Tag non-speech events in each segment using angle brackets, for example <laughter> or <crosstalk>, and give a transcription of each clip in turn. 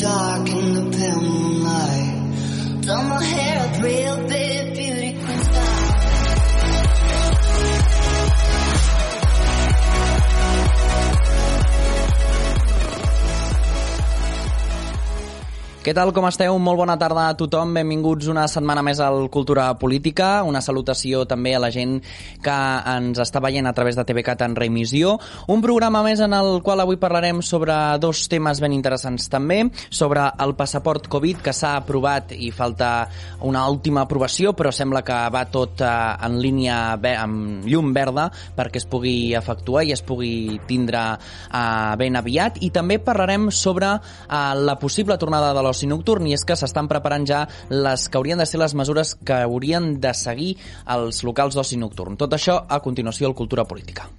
dark in the pale moonlight. Done my hair Què tal, com esteu? Molt bona tarda a tothom. Benvinguts una setmana més al Cultura Política. Una salutació també a la gent que ens està veient a través de TVCAT en remissió. Un programa més en el qual avui parlarem sobre dos temes ben interessants també. Sobre el passaport Covid, que s'ha aprovat i falta una última aprovació, però sembla que va tot eh, en línia amb llum verda perquè es pugui efectuar i es pugui tindre eh, ben aviat. I també parlarem sobre eh, la possible tornada de l'oci nocturn i és que s'estan preparant ja les que haurien de ser les mesures que haurien de seguir els locals d'oci nocturn. Tot això a continuació al Cultura Política.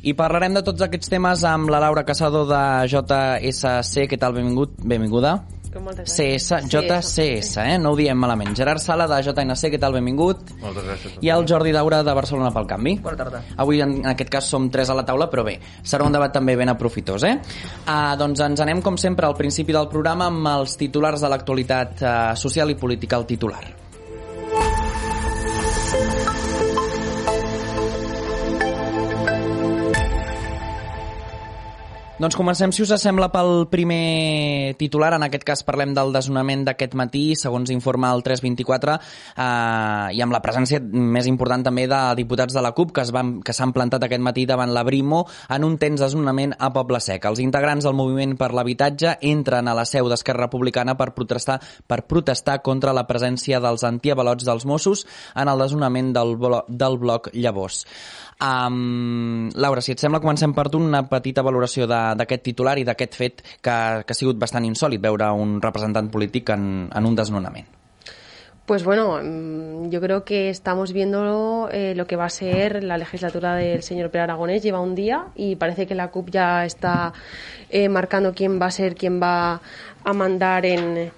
I parlarem de tots aquests temes amb la Laura Casado de JSC. Què tal? Benvingut, benvinguda. Com moltes CS. JCS, eh? No ho diem malament. Gerard Sala, de JNC, què tal? Benvingut. Moltes gràcies. I el Jordi Daura, de Barcelona pel Canvi. Bona tarda. Avui, en aquest cas, som tres a la taula, però bé, serà un debat també ben aprofitós, eh? Uh, doncs ens anem, com sempre, al principi del programa amb els titulars de l'actualitat uh, social i política al titular. Doncs comencem, si us sembla, pel primer titular. En aquest cas parlem del desnonament d'aquest matí, segons informa el 324, eh, i amb la presència més important també de diputats de la CUP que es van, que s'han plantat aquest matí davant la Brimo en un tens desnonament a Poble Sec. Els integrants del moviment per l'habitatge entren a la seu d'Esquerra Republicana per protestar, per protestar contra la presència dels antiavalots dels Mossos en el desnonament del, blo del bloc Llavors. Um, Laura, si et sembla, comencem per tu una petita valoració d'aquest titular i d'aquest fet que, que ha sigut bastant insòlid veure un representant polític en, en un desnonament. Pues bueno, mm, yo creo que estamos viendo eh, lo que va a ser la legislatura del señor Pere Aragonés. Lleva un día y parece que la CUP ya está eh, marcando quién va a ser, quién va a mandar en,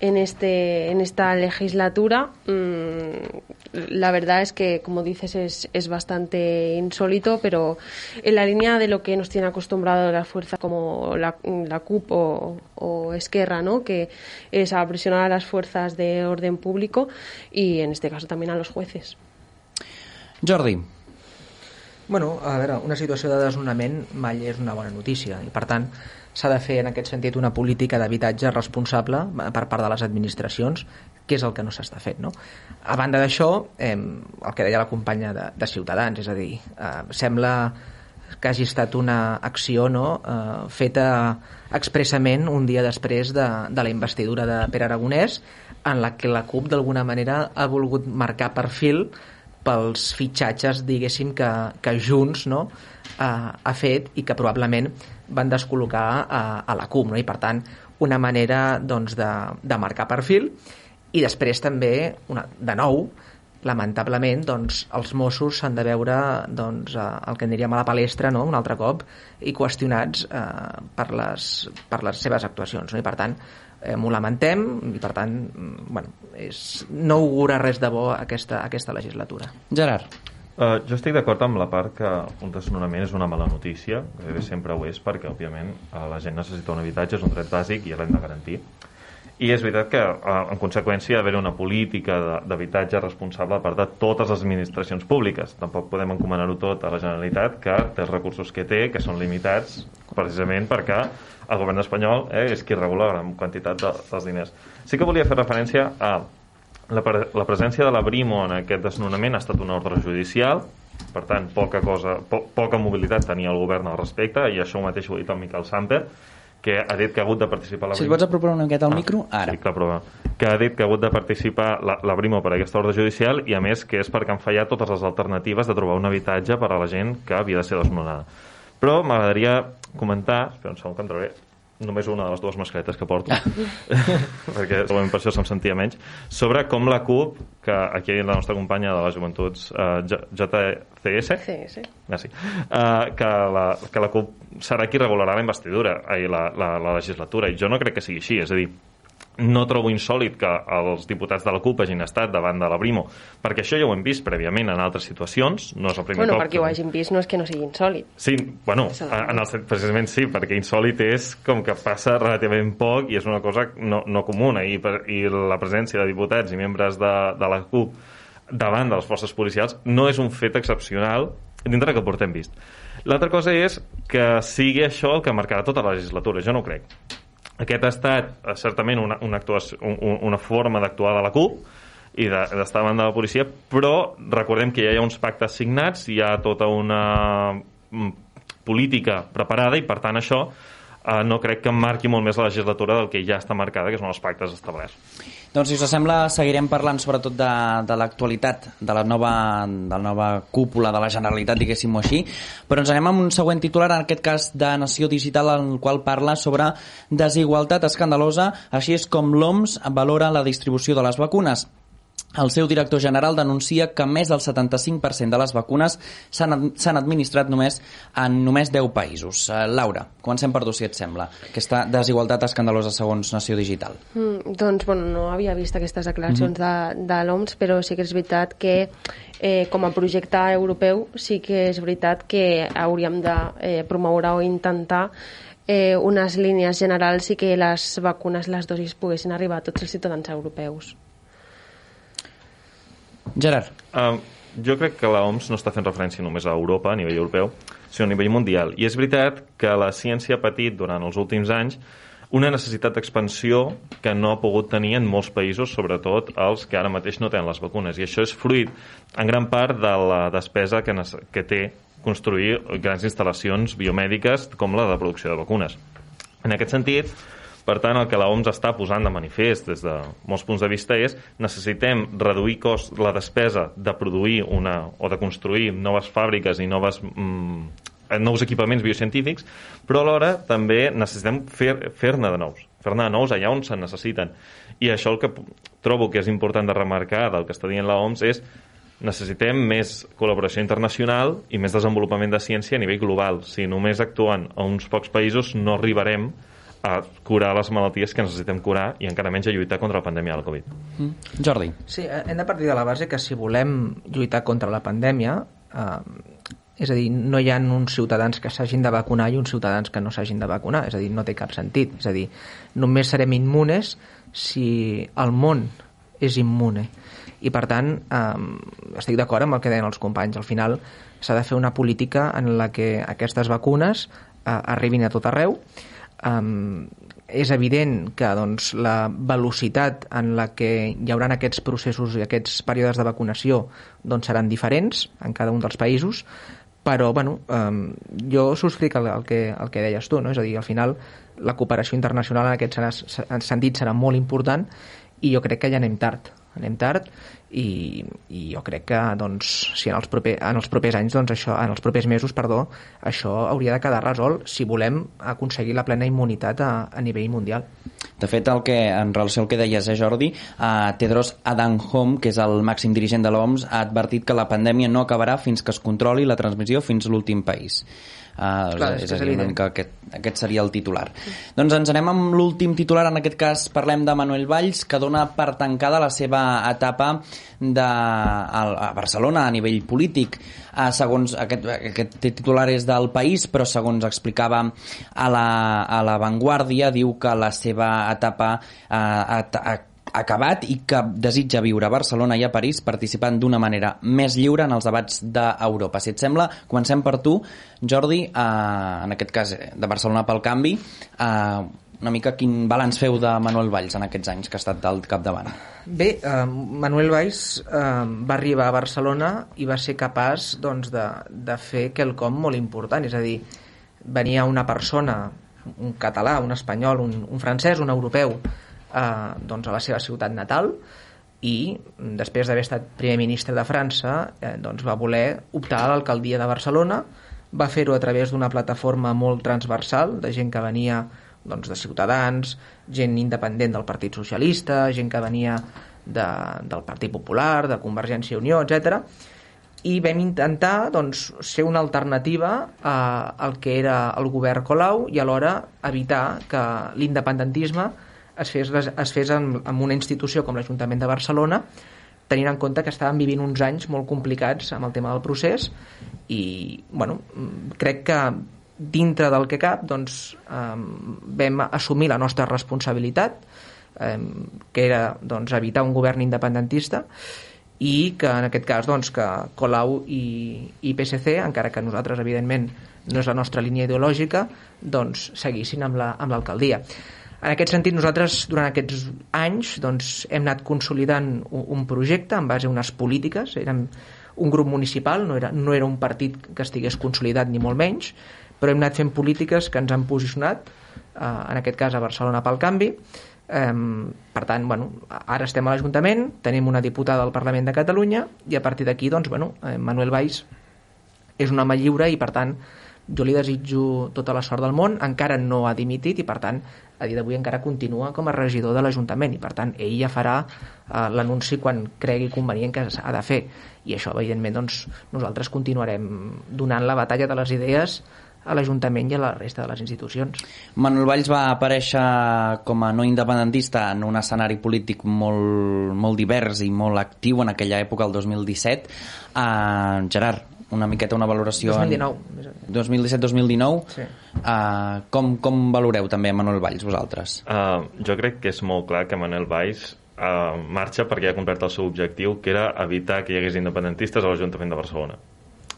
en, este, en esta legislatura. Mm, la verdad es que, como dices, es, es bastante insólito, pero en la línea de lo que nos tiene acostumbrado las fuerzas como la, la CUP o, o Esquerra, ¿no? que es a presionar a las fuerzas de orden público y, en este caso, también a los jueces. Jordi, Bueno, a veure, una situació de desnonament mai és una bona notícia i per tant s'ha de fer en aquest sentit una política d'habitatge responsable per part de les administracions que és el que no s'està fent no? a banda d'això eh, el que deia la companya de, de Ciutadans és a dir, eh, sembla que hagi estat una acció no, eh, feta expressament un dia després de, de la investidura de Pere Aragonès en la que la CUP d'alguna manera ha volgut marcar perfil pels fitxatges, diguéssim, que, que Junts no, ha, ha fet i que probablement van descol·locar a, a la CUP. No? I, per tant, una manera doncs, de, de marcar perfil i després també, una, de nou, lamentablement, doncs, els Mossos s'han de veure doncs, eh, el que en diríem a la palestra no? un altre cop i qüestionats eh, per, les, per les seves actuacions. No? I per tant, eh, m'ho lamentem i per tant, mm, bueno, és, no augura res de bo aquesta, aquesta legislatura. Gerard. Uh, jo estic d'acord amb la part que un desnonament és una mala notícia, que sempre ho és, perquè, òbviament, uh, la gent necessita un habitatge, és un dret bàsic i l'hem de garantir. I és veritat que, uh, en conseqüència, ha d'haver una política d'habitatge responsable per de totes les administracions públiques. Tampoc podem encomanar-ho tot a la Generalitat, que té els recursos que té, que són limitats, precisament perquè el govern espanyol eh, és qui regula la gran quantitat de, dels diners. Sí que volia fer referència a la, pre la presència de la Brimo en aquest desnonament ha estat una ordre judicial, per tant, poca, cosa, po poca mobilitat tenia el govern al respecte, i això mateix ho ha dit el Miquel Samper, que ha dit que ha hagut de participar la Si et Brimo... pots apropar una miqueta al Ah, micro, ara. Sí, clar, però que ha dit que ha hagut de participar la, la Brimo per aquesta ordre judicial i a més que és perquè han fallat totes les alternatives de trobar un habitatge per a la gent que havia de ser desnonada. Però m'agradaria comentar, espera un segon que em trobaré només una de les dues mascaretes que porto <laughs> <laughs> perquè segurament per això se'm sentia menys sobre com la CUP que aquí la nostra companya de les joventuts eh, JCS Sí, sí. Ah, sí. Uh, que, la, que la CUP serà qui regularà la investidura i la, la, la legislatura i jo no crec que sigui així, és a dir no trobo insòlid que els diputats de la CUP hagin estat davant de la Brimo, perquè això ja ho hem vist prèviament en altres situacions, no és el primer Bueno, cop. perquè ho hagin vist no és que no sigui insòlid. Sí, bueno, en el, precisament sí, perquè insòlid és com que passa relativament poc i és una cosa no, no comuna i, per, i la presència de diputats i membres de, de la CUP davant de les forces policials no és un fet excepcional dintre que portem vist. L'altra cosa és que sigui això el que marcarà tota la legislatura, jo no ho crec. Aquest ha estat eh, certament una, una, actuació, un, un- una forma d'actuar de la CUP i de- d'estar davant de la policia, però recordem que ja hi ha uns pactes signats, hi ha tota una mm, política preparada i per tant això eh, no crec que marqui molt més la legislatura del que ja està marcada, que són els pactes establerts. Doncs, si us sembla, seguirem parlant sobretot de, de l'actualitat de la nova, de la nova cúpula de la Generalitat, diguéssim-ho així, però ens anem amb un següent titular, en aquest cas de Nació Digital, en el qual parla sobre desigualtat escandalosa, així és com l'OMS valora la distribució de les vacunes. El seu director general denuncia que més del 75% de les vacunes s'han ad- s'han administrat només en només 10 països. Uh, Laura, comencem per tu, si et sembla, aquesta desigualtat escandalosa segons Nació Digital. Mm, doncs, bueno, no havia vist aquestes declaracions de, de l'OMS, però sí que és veritat que eh, com a projecte europeu sí que és veritat que hauríem de eh, promoure o intentar eh, unes línies generals i que les vacunes, les dosis, poguessin arribar a tots els ciutadans europeus. Gerard. Uh, jo crec que l'OMS no està fent referència només a Europa, a nivell europeu, sinó a nivell mundial. I és veritat que la ciència ha patit durant els últims anys una necessitat d'expansió que no ha pogut tenir en molts països, sobretot els que ara mateix no tenen les vacunes. I això és fruit, en gran part, de la despesa que, que té construir grans instal·lacions biomèdiques com la de producció de vacunes. En aquest sentit, per tant, el que l'OMS està posant de manifest des de molts punts de vista és necessitem reduir cost, la despesa de produir una, o de construir noves fàbriques i noves, mm, nous equipaments biocientífics, però alhora també necessitem fer-ne fer de nous, fer-ne de nous allà on se necessiten. I això el que trobo que és important de remarcar del que està dient l'OMS és necessitem més col·laboració internacional i més desenvolupament de ciència a nivell global. Si només actuen a uns pocs països no arribarem a curar les malalties que necessitem curar i encara menys a lluitar contra la pandèmia del Covid. Mm. Jordi. Sí, eh, hem de partir de la base que si volem lluitar contra la pandèmia, eh, és a dir, no hi ha uns ciutadans que s'hagin de vacunar i uns ciutadans que no s'hagin de vacunar, és a dir, no té cap sentit. És a dir, només serem immunes si el món és immune. I per tant, eh, estic d'acord amb el que deien els companys. Al final s'ha de fer una política en la que aquestes vacunes eh, arribin a tot arreu, Um, és evident que doncs, la velocitat en la que hi haurà aquests processos i aquests períodes de vacunació doncs, seran diferents en cada un dels països, però bueno, um, jo subscric el, el, que, el que deies tu, no? és a dir, al final la cooperació internacional en aquest sentit serà molt important i jo crec que ja anem tard anem tard i, i jo crec que doncs, si en els, proper, en els propers anys doncs, això, en els propers mesos perdó, això hauria de quedar resolt si volem aconseguir la plena immunitat a, a nivell mundial. De fet, el que, en relació al que deies, eh, Jordi, eh, Tedros Adhanom, que és el màxim dirigent de l'OMS, ha advertit que la pandèmia no acabarà fins que es controli la transmissió fins l'últim país. Uh, Clar, és és, que a dir, evident. mica aquest, aquest seria el titular. Doncs ens anem amb l'últim titular, en aquest cas parlem de Manuel Valls, que dona per tancada la seva etapa de, a, a Barcelona a nivell polític. Uh, segons aquest, aquest titular és del País, però segons explicava a la, a la Vanguardia, diu que la seva etapa uh, ha, ha acabat i que desitja viure a Barcelona i a París participant d'una manera més lliure en els debats d'Europa. Si et sembla, comencem per tu, Jordi, eh, en aquest cas eh, de Barcelona pel canvi. Eh, una mica quin balanç feu de Manuel Valls en aquests anys que ha estat al capdavant. Bé, eh, Manuel Valls eh, va arribar a Barcelona i va ser capaç doncs, de, de fer quelcom molt important, és a dir, venia una persona, un català, un espanyol, un, un francès, un europeu, eh, doncs a la seva ciutat natal, i després d'haver estat primer ministre de França eh, doncs va voler optar a l'alcaldia de Barcelona va fer-ho a través d'una plataforma molt transversal de gent que venia doncs, de Ciutadans, gent independent del Partit Socialista, gent que venia de, del Partit Popular, de Convergència i Unió, etc. I vam intentar doncs, ser una alternativa a, al que era el govern Colau i alhora evitar que l'independentisme es fes, es fes en, en una institució com l'Ajuntament de Barcelona tenint en compte que estàvem vivint uns anys molt complicats amb el tema del procés i bueno, crec que dintre del que cap doncs, eh, vam assumir la nostra responsabilitat eh, que era doncs, evitar un govern independentista i que en aquest cas doncs, que Colau i, i PSC, encara que nosaltres evidentment no és la nostra línia ideològica, doncs seguissin amb l'alcaldia. La, en aquest sentit, nosaltres durant aquests anys doncs, hem anat consolidant un, projecte en base a unes polítiques, érem un grup municipal, no era, no era un partit que estigués consolidat ni molt menys, però hem anat fent polítiques que ens han posicionat, eh, en aquest cas a Barcelona pel canvi, eh, per tant, bueno, ara estem a l'Ajuntament, tenim una diputada al Parlament de Catalunya i a partir d'aquí, doncs, bueno, eh, Manuel Valls és un home lliure i per tant jo li desitjo tota la sort del món, encara no ha dimitit i per tant a dia d'avui encara continua com a regidor de l'Ajuntament i per tant ell ja farà eh, l'anunci quan cregui convenient que s'ha de fer i això evidentment doncs, nosaltres continuarem donant la batalla de les idees a l'Ajuntament i a la resta de les institucions. Manuel Valls va aparèixer com a no independentista en un escenari polític molt, molt divers i molt actiu en aquella època, el 2017. Uh, Gerard, una miqueta una valoració... 2019. 2017-2019. Sí. Uh, com, com valoreu també Manuel Valls, vosaltres? Uh, jo crec que és molt clar que Manuel Valls uh, marxa perquè ha complert el seu objectiu, que era evitar que hi hagués independentistes a l'Ajuntament de Barcelona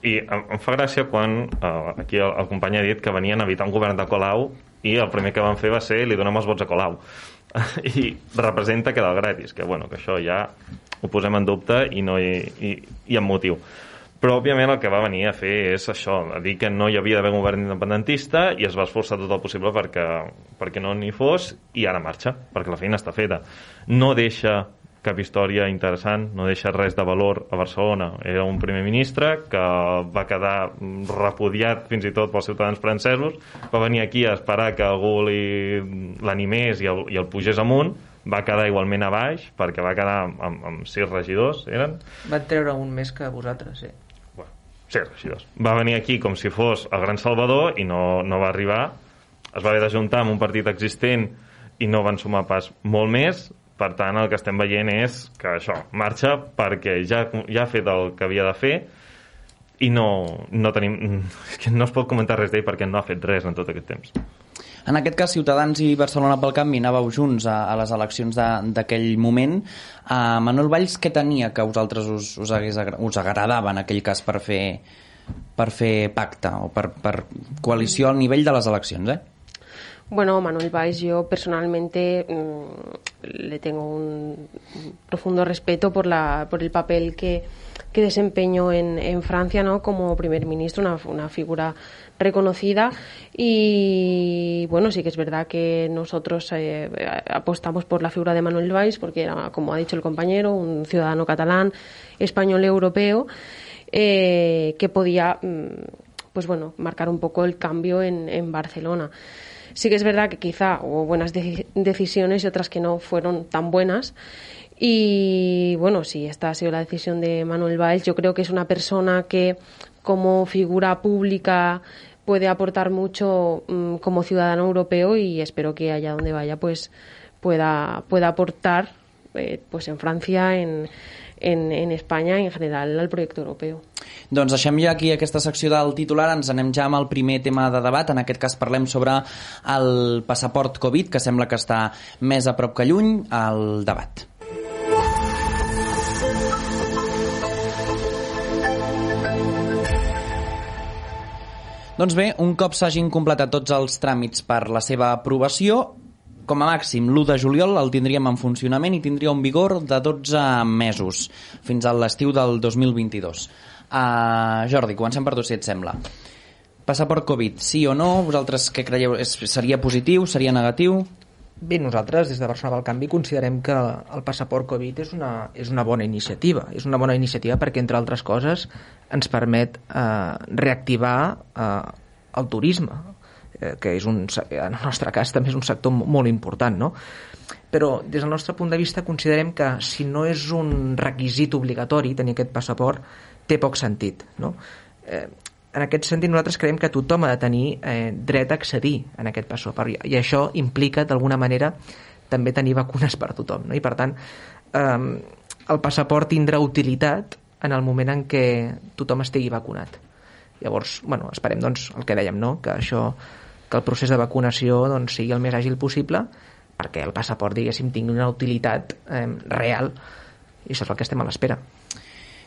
i em, em fa gràcia quan eh, aquí el, el company ha dit que venien a evitar un govern de Colau i el primer que van fer va ser li donem els vots a Colau <laughs> i representa que del gratis que, bueno, que això ja ho posem en dubte i, no hi, i, i amb motiu però òbviament el que va venir a fer és això, a dir que no hi havia d'haver govern independentista i es va esforçar tot el possible perquè, perquè no n'hi fos i ara marxa, perquè la feina està feta no deixa cap història interessant, no deixa res de valor a Barcelona. Era un primer ministre que va quedar repudiat fins i tot pels ciutadans francesos, va venir aquí a esperar que algú l'animés i, el, i el pugés amunt, va quedar igualment a baix, perquè va quedar amb, amb sis regidors, eren? Va treure un més que vosaltres, sí. Bueno, sis regidors. Va venir aquí com si fos el gran salvador i no, no va arribar. Es va haver d'ajuntar amb un partit existent i no van sumar pas molt més, per tant, el que estem veient és que això marxa perquè ja, ja ha fet el que havia de fer i no, no tenim... <laughs> És que no es pot comentar res d'ell perquè no ha fet res en tot aquest temps. En aquest cas, Ciutadans i Barcelona pel Canvi anàveu junts a, a les eleccions d'aquell moment. Uh, Manuel Valls, què tenia que a vosaltres us, us, hagués, us agradava en aquell cas per fer, per fer pacte o per, per coalició al nivell de les eleccions, eh? Bueno, Manuel Valls, yo personalmente mmm, le tengo un profundo respeto por, la, por el papel que, que desempeñó en, en, Francia ¿no? como primer ministro, una, una, figura reconocida. Y bueno, sí que es verdad que nosotros eh, apostamos por la figura de Manuel Valls, porque era, como ha dicho el compañero, un ciudadano catalán, español, europeo, eh, que podía pues bueno, marcar un poco el cambio en, en Barcelona. Sí que es verdad que quizá hubo buenas de decisiones y otras que no fueron tan buenas. Y bueno, sí, esta ha sido la decisión de Manuel Valls. Yo creo que es una persona que como figura pública puede aportar mucho um, como ciudadano europeo y espero que allá donde vaya pues pueda, pueda aportar eh, pues en Francia, en, en, en Espanya en general al projecte europeu. Doncs deixem ja aquí aquesta secció del titular, ens anem ja amb el primer tema de debat, en aquest cas parlem sobre el passaport Covid, que sembla que està més a prop que lluny, al debat. Doncs bé, un cop s'hagin completat tots els tràmits per la seva aprovació, com a màxim l'1 de juliol el tindríem en funcionament i tindria un vigor de 12 mesos, fins a l'estiu del 2022. Uh, Jordi, comencem per tu, si et sembla. Passaport Covid, sí o no? Vosaltres què creieu? Seria positiu? Seria negatiu? Bé, nosaltres des de Barcelona pel Canvi considerem que el passaport Covid és una, és una bona iniciativa. És una bona iniciativa perquè, entre altres coses, ens permet eh, reactivar eh, el turisme, eh, que és un, en el nostre cas també és un sector molt important, no? Però des del nostre punt de vista considerem que si no és un requisit obligatori tenir aquest passaport, té poc sentit, no? Eh, en aquest sentit nosaltres creiem que tothom ha de tenir eh, dret a accedir en aquest passaport i, i això implica d'alguna manera també tenir vacunes per tothom no? i per tant eh, el passaport tindrà utilitat en el moment en què tothom estigui vacunat llavors, bueno, esperem doncs, el que dèiem, no? que això que el procés de vacunació doncs, sigui el més àgil possible perquè el passaport, diguéssim, tingui una utilitat eh, real i això és el que estem a l'espera.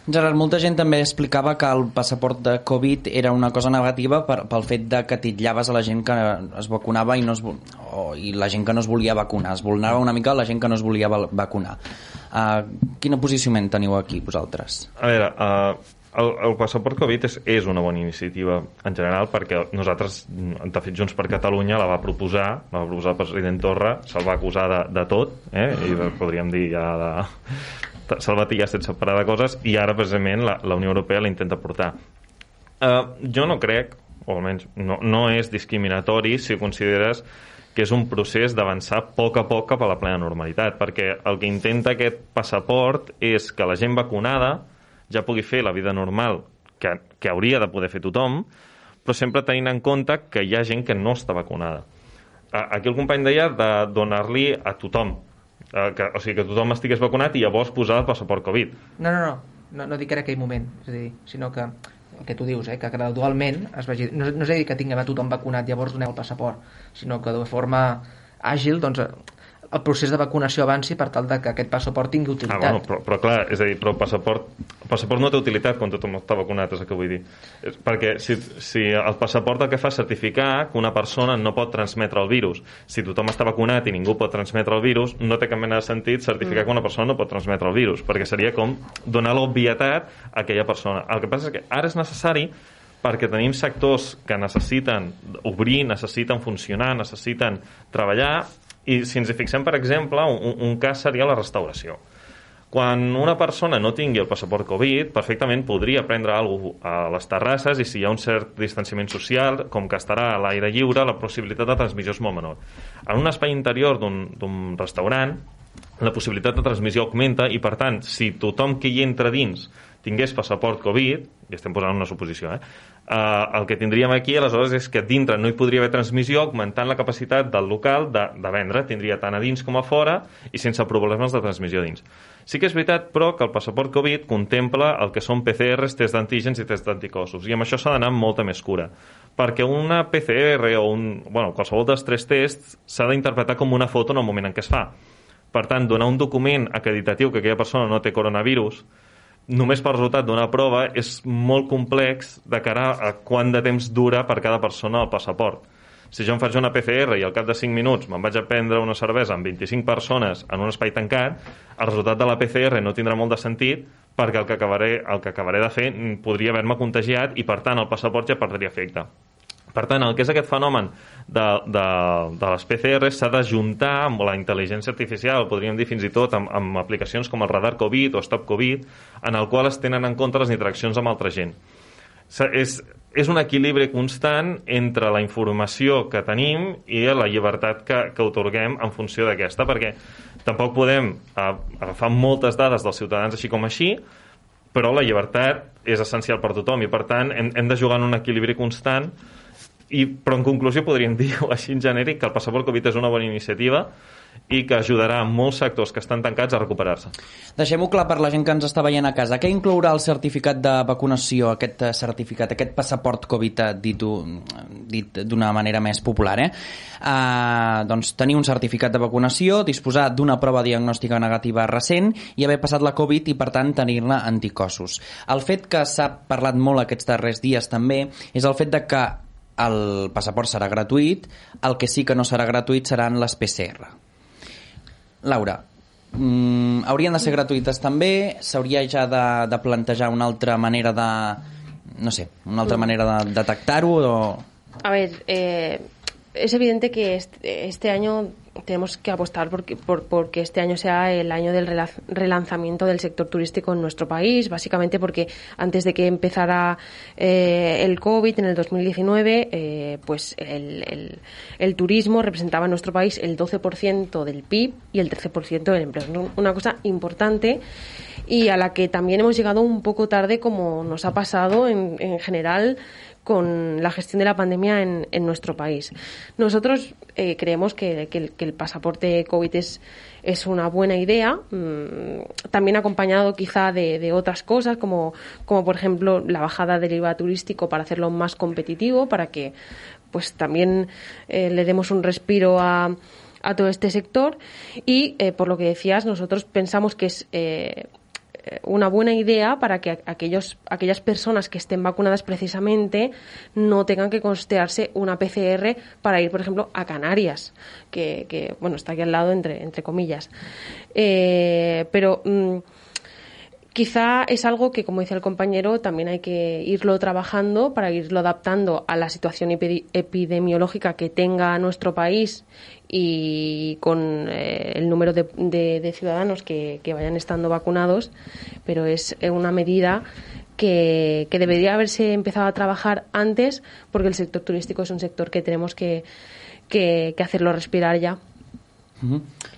Gerard, molta gent també explicava que el passaport de Covid era una cosa negativa per, pel fet de que titllaves a la gent que es vacunava i, no es, o, i la gent que no es volia vacunar. Es vulnerava una mica la gent que no es volia vacunar. Uh, quin posicionament teniu aquí, vosaltres? A veure, uh, el, el passaport Covid és, és una bona iniciativa en general perquè nosaltres, de fet Junts per Catalunya la va proposar, la va proposar el president Torra se'l va acusar de, de tot eh? i podríem dir ja de, salvat ja sense parar de coses i ara precisament la, la Unió Europea la intenta portar. Uh, jo no crec o almenys no, no és discriminatori si consideres que és un procés d'avançar a poc a poc cap a la plena normalitat perquè el que intenta aquest passaport és que la gent vacunada ja pugui fer la vida normal que, que hauria de poder fer tothom però sempre tenint en compte que hi ha gent que no està vacunada. Aquí el company deia de donar-li a tothom eh, que, o sigui, que tothom estigués vacunat i llavors posar el passaport Covid. No, no, no, no, no dic en aquell moment, és a dir, sinó que el que tu dius, eh, que gradualment es vagi... No, no és a dir que tinguem a tothom vacunat llavors doneu el passaport, sinó que de forma àgil doncs, el procés de vacunació avanci per tal de que aquest passaport tingui utilitat. Ah, bueno, però, però clar, és a dir, però el passaport, el passaport no té utilitat quan tothom està vacunat, és el que vull dir. Perquè si, si el passaport el que fa és certificar que una persona no pot transmetre el virus. Si tothom està vacunat i ningú pot transmetre el virus, no té cap mena de sentit certificar mm. que una persona no pot transmetre el virus, perquè seria com donar l'obvietat a aquella persona. El que passa és que ara és necessari perquè tenim sectors que necessiten obrir, necessiten funcionar, necessiten treballar i si ens hi fixem, per exemple, un, un cas seria la restauració. Quan una persona no tingui el passaport Covid, perfectament podria prendre alguna a les terrasses i si hi ha un cert distanciament social, com que estarà a l'aire lliure, la possibilitat de transmissió és molt menor. En un espai interior d'un restaurant, la possibilitat de transmissió augmenta i, per tant, si tothom que hi entra dins tingués passaport Covid, i estem posant una suposició, eh? Uh, el que tindríem aquí aleshores és que dintre no hi podria haver transmissió augmentant la capacitat del local de, de vendre, tindria tant a dins com a fora i sense problemes de transmissió dins. Sí que és veritat, però, que el passaport Covid contempla el que són PCRs, test d'antígens i test d'anticossos, i amb això s'ha d'anar amb molta més cura, perquè una PCR o un, bueno, qualsevol dels tres tests s'ha d'interpretar com una foto en el moment en què es fa. Per tant, donar un document acreditatiu que aquella persona no té coronavirus només per resultat d'una prova és molt complex de cara a quant de temps dura per cada persona el passaport. Si jo em faig una PCR i al cap de 5 minuts me'n vaig a prendre una cervesa amb 25 persones en un espai tancat, el resultat de la PCR no tindrà molt de sentit perquè el que acabaré, el que acabaré de fer podria haver-me contagiat i, per tant, el passaport ja perdria efecte. Per tant, el que és aquest fenomen de, de, de les PCR s'ha d'ajuntar amb la intel·ligència artificial, podríem dir fins i tot amb, amb aplicacions com el radar Covid o Stop Covid, en el qual es tenen en compte les interaccions amb altra gent. És, és un equilibri constant entre la informació que tenim i la llibertat que, que otorguem en funció d'aquesta, perquè tampoc podem agafar moltes dades dels ciutadans així com així, però la llibertat és essencial per tothom i per tant hem, hem de jugar en un equilibri constant i, però en conclusió podríem <laughs> dir així en genèric que el passaport Covid és una bona iniciativa i que ajudarà molts sectors que estan tancats a recuperar-se. Deixem-ho clar per la gent que ens està veient a casa. Què inclourà el certificat de vacunació, aquest eh, certificat, aquest passaport Covid eh, dit, dit d'una manera més popular? Eh? Uh, doncs tenir un certificat de vacunació, disposar d'una prova diagnòstica negativa recent i haver passat la Covid i, per tant, tenir-ne anticossos. El fet que s'ha parlat molt aquests darrers dies també és el fet de que el passaport serà gratuït, el que sí que no serà gratuït seran les PCR. Laura, mm, haurien de ser gratuïtes també? S'hauria ja de, de plantejar una altra manera de... no sé, una altra manera de detectar-ho o... A ver, eh, es evidente que este, este año tenemos que apostar porque, por, porque este año sea el año del rela- relanzamiento del sector turístico en nuestro país, básicamente porque antes de que empezara eh, el COVID en el 2019, eh, pues el, el- el turismo representaba en nuestro país el 12% del PIB y el 13% del empleo. Una cosa importante y a la que también hemos llegado un poco tarde, como nos ha pasado en, en general con la gestión de la pandemia en, en nuestro país. Nosotros eh, creemos que, el, pasaporte COVID es, es una buena idea, mm, también acompañado quizá de, otras cosas, como, como por ejemplo la bajada del IVA turístico para hacerlo más competitivo, para que pues también eh, le demos un respiro a, todo este sector. Y eh, por lo que decías, nosotros pensamos que es una buena idea para que aquellos, aquellas personas que estén vacunadas precisamente no tengan que costearse una PCR para ir, por ejemplo, a Canarias, que, que, bueno, está aquí al lado, entre, entre comillas. Eh, pero mm, quizá es algo que, como decía el compañero, también hay que irlo trabajando para irlo adaptando a la situación epi- epidemiológica que tenga nuestro país y con eh, el número de, de- de ciudadanos que, que vayan estando vacunados, pero es eh, una medida que, que debería haberse empezado a trabajar antes porque el sector turístico es un sector que tenemos que, que, que hacerlo respirar ya.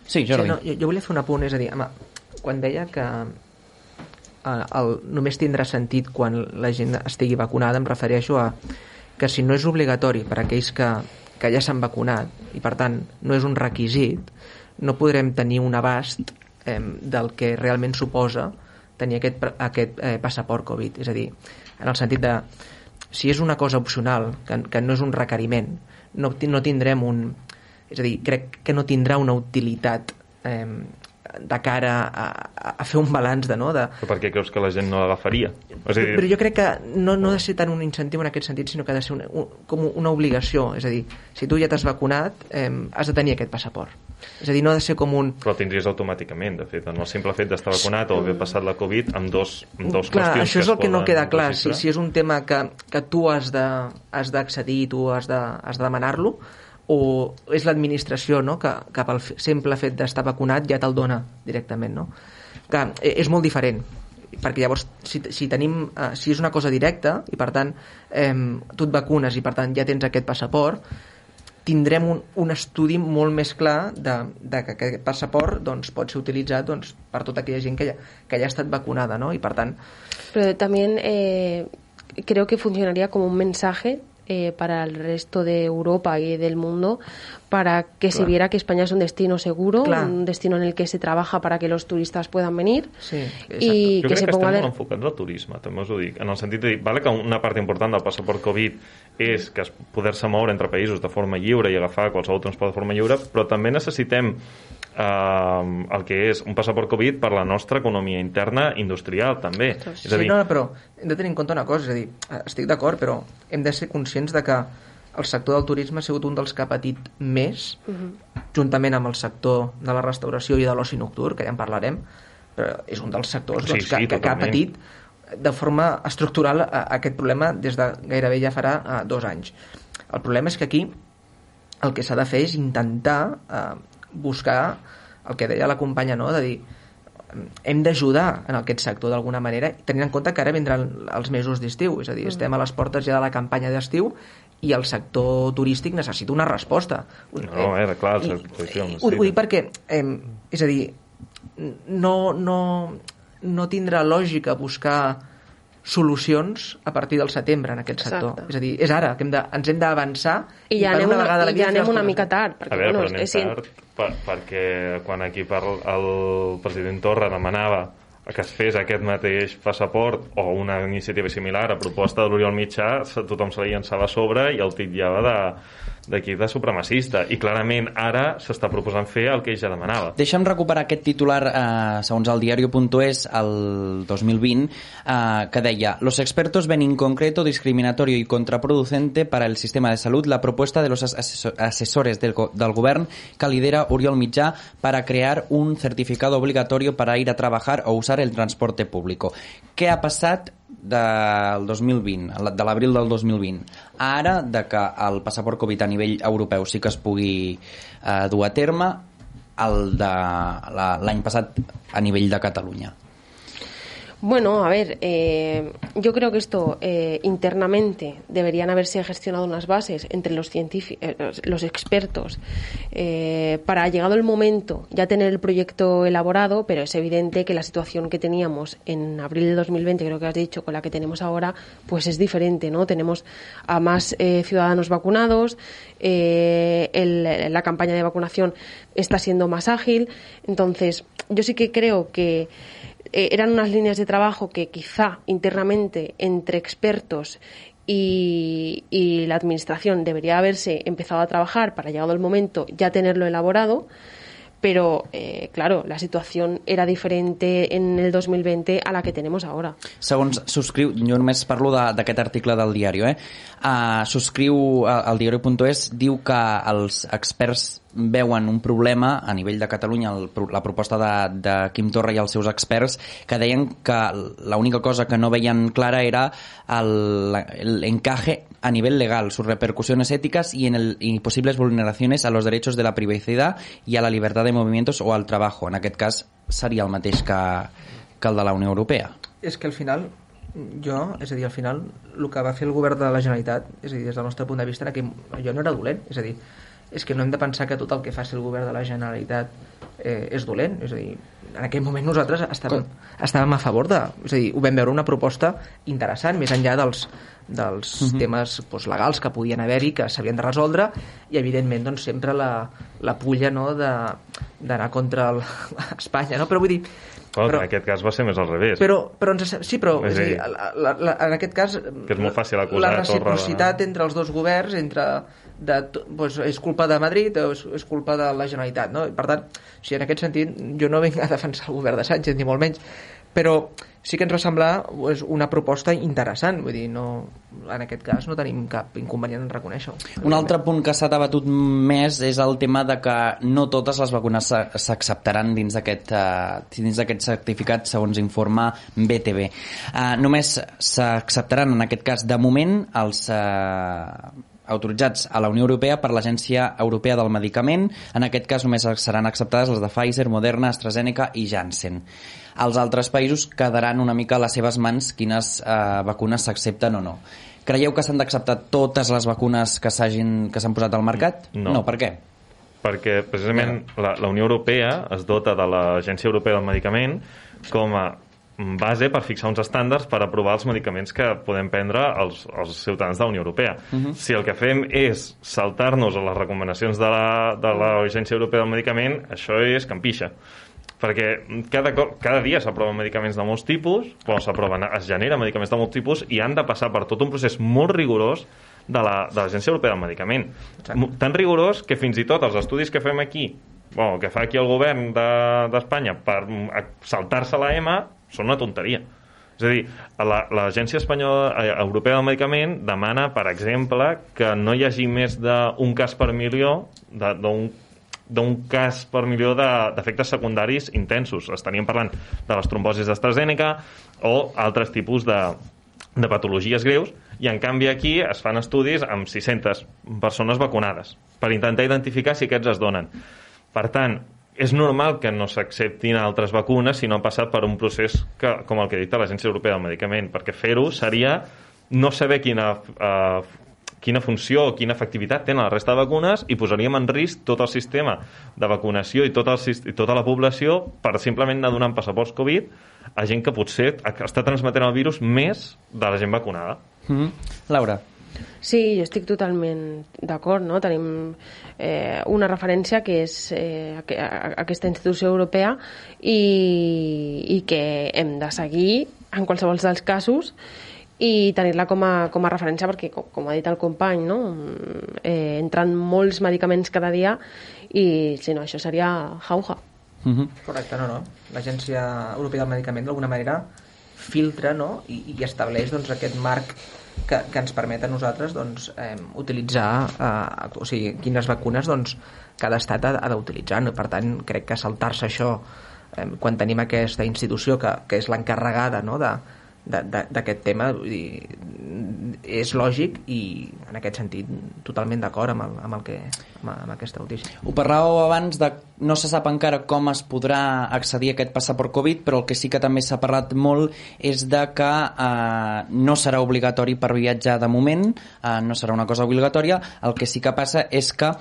Sí, Jordi. Sí, no, jo, jo volia fer un apunt, és a dir, home, quan deia que eh, el, només tindrà sentit quan la gent estigui vacunada, em refereixo a que si no és obligatori per a aquells que, que ja s'han vacunat i per tant no és un requisit, no podrem tenir un abast eh, del que realment suposa tenir aquest, aquest eh, passaport Covid. És a dir, en el sentit de si és una cosa opcional, que, que no és un requeriment, no, no tindrem un... És a dir, crec que no tindrà una utilitat eh, de cara a, a, fer un balanç de, no, de, Però per què creus que la gent no l'agafaria? A dir, però jo crec que no, no ha de ser tant un incentiu en aquest sentit, sinó que ha de ser una, un, com una obligació. És a dir, si tu ja t'has vacunat, eh, has de tenir aquest passaport. És a dir, no ha de ser com un... però tindries automàticament, de fet, en el simple fet d'estar vacunat o haver passat la Covid amb dos, amb dos clar, qüestions això és el que no poden queda clar. Si, si és un tema que, que tu has d'accedir, tu has de, has de demanar-lo, o és l'administració no? que, que pel simple fet d'estar vacunat ja te'l dona directament. No? Que eh, és molt diferent perquè llavors si, si tenim eh, si és una cosa directa i per tant eh, tu et vacunes i per tant ja tens aquest passaport tindrem un, un estudi molt més clar de, de que aquest passaport doncs, pot ser utilitzat doncs, per tota aquella gent que ja, que ja ha estat vacunada no? i per tant Pero también eh, creo que funcionaría como un mensaje eh, para el resto de Europa y del mundo para que se Claro. viera que España es un destino seguro, Claro. un destino en el que se trabaja para que los turistas puedan venir Sí, y jo que crec se que ponga estem de... enfocats al turisme, també us ho dic, en el sentit de dir, vale que una part important del passaport Covid és que es poder-se moure entre països de forma lliure i agafar qualsevol transport de forma lliure, però també necessitem eh, el que és un passaport Covid per la nostra economia interna industrial, també. És a Sí, dir, no, no, però hem de tenir en compte una cosa, és a dir, eh, estic d'acord, però hem de ser conscients de que el sector del turisme ha sigut un dels que ha patit més, juntament amb el sector de la restauració i de l'oci nocturn, que ja en parlarem, però és un dels sectors Sí, doncs, sí, que, que, que ha patit de forma estructural a, a aquest problema des de gairebé ja farà uh, dos anys. El problema és que aquí el que s'ha de fer és intentar eh, buscar el que deia la companya, no? de dir hem d'ajudar en aquest sector d'alguna manera, tenint en compte que ara vindran els mesos d'estiu, és a dir, estem a les portes ja de la campanya d'estiu i el sector turístic necessita una resposta. No, eh, clar, el I- ho necessita. ho dic perquè, eh, és a dir, no, no, no tindrà lògica buscar solucions a partir del setembre en aquest sector. Exacte. És a dir, és ara que hem de, ens hem d'avançar I ja per anem una, vegada a la i ja anem una mica tard, A perquè veure, bueno, però anem tard per, perquè quan aquí per, el president Torra demanava que es fes aquest mateix passaport o una iniciativa similar a proposta de l'Oriol Mitjà, tothom se la llançava a sobre i el titllava de, d'aquí de supremacista i clarament ara s'està proposant fer el que ell ja demanava. Deixa'm recuperar aquest titular, eh, segons el diario.es, el 2020, eh, que deia Los expertos ven inconcreto, discriminatorio y contraproducente para el sistema de salud la propuesta de los asesor- asesores del, del govern que lidera Oriol Mitjà para crear un certificado obligatorio para ir a trabajar o usar el transporte público. Què ha passat del 2020, de l'abril del 2020, a ara de que el passaport Covid a nivell europeu sí que es pugui eh, dur a terme, el de la- l'any passat a nivell de Catalunya. Bueno, a ver, eh, yo creo que esto eh, internamente deberían haberse gestionado unas bases entre los científicos, los expertos, eh, para llegado el momento ya tener el proyecto elaborado, pero es evidente que la situación que teníamos en abril de 2020, creo que has dicho, con la que tenemos ahora, pues es diferente, ¿no? Tenemos a más eh, ciudadanos vacunados, eh, el- la campaña de vacunación está siendo más ágil, entonces yo sí que creo que eh, eran unas líneas de trabajo que quizá internamente entre expertos y, y la administración debería haberse empezado a trabajar para llegado el momento ya tenerlo elaborado pero eh, claro, la situación era diferente en el 2020 a la que tenemos ahora. Segons subscriu, jo només parlo d'aquest article del diari, eh? Uh, subscriu al diari.es, diu que els experts veuen un problema a nivell de Catalunya, el, la proposta de, de Quim Torra i els seus experts, que deien que l'única cosa que no veien clara era el, el encaje a nivel legal, sus repercusiones éticas y, en el, y posibles vulneraciones a los derechos de la privacidad y a la libertad de movimientos o al trabajo. En aquest cas seria el mateix que, que el de la Unió Europea. És que al final, jo, és a dir, al final, el que va fer el govern de la Generalitat, és a dir, des del nostre punt de vista, era que allò no era dolent, és a dir, és que no hem de pensar que tot el que faci el govern de la Generalitat eh, és dolent, és a dir, en aquell moment nosaltres estàvem, estàvem a favor de... És a dir, ho vam veure una proposta interessant, més enllà dels, dels uh -huh. temes doncs, legals que podien haver-hi, que s'havien de resoldre, i evidentment doncs, sempre la, la pulla no, de- d'anar contra el, <laughs> Espanya, no? però vull dir... Però, però, en aquest cas va ser més al revés. però, però ens, sí, però És dir, la, la, la, en aquest cas Que és molt fàcil acusar la Torra de- reciprocitat entre els dos governs entre de, doncs és culpa de Madrid o és, és culpa de la Generalitat no? Per tant, o sigui, en aquest sentit jo no vinc a defensar el govern de Sánchez ni molt menys però sí que ens va semblar pues, una proposta interessant vull dir, no, en aquest cas no tenim cap inconvenient en reconèixer-ho Un altre punt que s'ha debatut més és el tema de que no totes les vacunes s'a- s'acceptaran dins d'aquest uh, dins d'aquest certificat segons informa BTV. Uh, només s'acceptaran en aquest cas de moment els uh, autoritzats a la Unió Europea per l'Agència Europea del Medicament. En aquest cas només seran acceptades les de Pfizer, Moderna, AstraZeneca i Janssen. Els altres països quedaran una mica a les seves mans quines eh, vacunes s'accepten o no. Creieu que s'han d'acceptar totes les vacunes que s'han posat al mercat? No. no. Per què? perquè precisament la, la Unió Europea es dota de l'Agència Europea del Medicament com a base per fixar uns estàndards per aprovar els medicaments que podem prendre els, els ciutadans de la Unió Europea. Uh -huh. Si el que fem és saltar-nos a les recomanacions de la- de l'Agència Europea del Medicament, això és campixa perquè cada, cada dia s'aproven medicaments de molts tipus, quan s'aproven es generen medicaments de molts tipus i han de passar per tot un procés molt rigorós de la- de l'Agència Europea del Medicament. Mo- Tan rigorós que fins i tot els estudis que fem aquí, bueno, que fa aquí el govern de- d'Espanya per mm, saltar-se la EMA, són una tonteria. És a dir, la- l'Agència Espanyola eh, Europea del Medicament demana, per exemple, que no hi hagi més d'un cas per milió de- d'un d'un cas per milió de- d'efectes secundaris intensos. Estaríem parlant de les trombosis d'AstraZeneca o altres tipus de, de patologies greus i en canvi aquí es fan estudis amb 600 persones vacunades per intentar identificar si aquests es donen. Per tant, és normal que no s'acceptin altres vacunes si no han passat per un procés que, com el que dicta l'Agència Europea del Medicament, perquè fer-ho seria no saber quina, eh, quina funció o quina efectivitat tenen la resta de vacunes i posaríem en risc tot el sistema de vacunació i, tot el, i tota la població per simplement anar donant passaports Covid a gent que potser està transmetent el virus més de la gent vacunada. Mm -hmm. Laura. Sí, jo estic totalment d'acord, no? Tenim eh, una referència que és eh, aquesta institució europea i, i que hem de seguir en qualsevol dels casos i tenir-la com, a, com a referència perquè, com, com ha dit el company, no? eh, entren molts medicaments cada dia i si no, això seria jauja. Uh -huh. Correcte, no, no. L'Agència Europea del Medicament d'alguna manera filtra no? I, i estableix doncs, aquest marc que, que ens permet a nosaltres doncs, eh, utilitzar eh, o sigui, quines vacunes doncs, cada estat ha, ha d'utilitzar. No? Per tant, crec que saltar-se això eh, quan tenim aquesta institució que, que és l'encarregada no? de, d'aquest tema dir, és lògic i en aquest sentit totalment d'acord amb, el, amb, el que, amb, amb aquesta notícia. Ho parlàveu abans de no se sap encara com es podrà accedir a aquest passaport Covid, però el que sí que també s'ha parlat molt és de que eh, no serà obligatori per viatjar de moment, eh, no serà una cosa obligatòria, el que sí que passa és que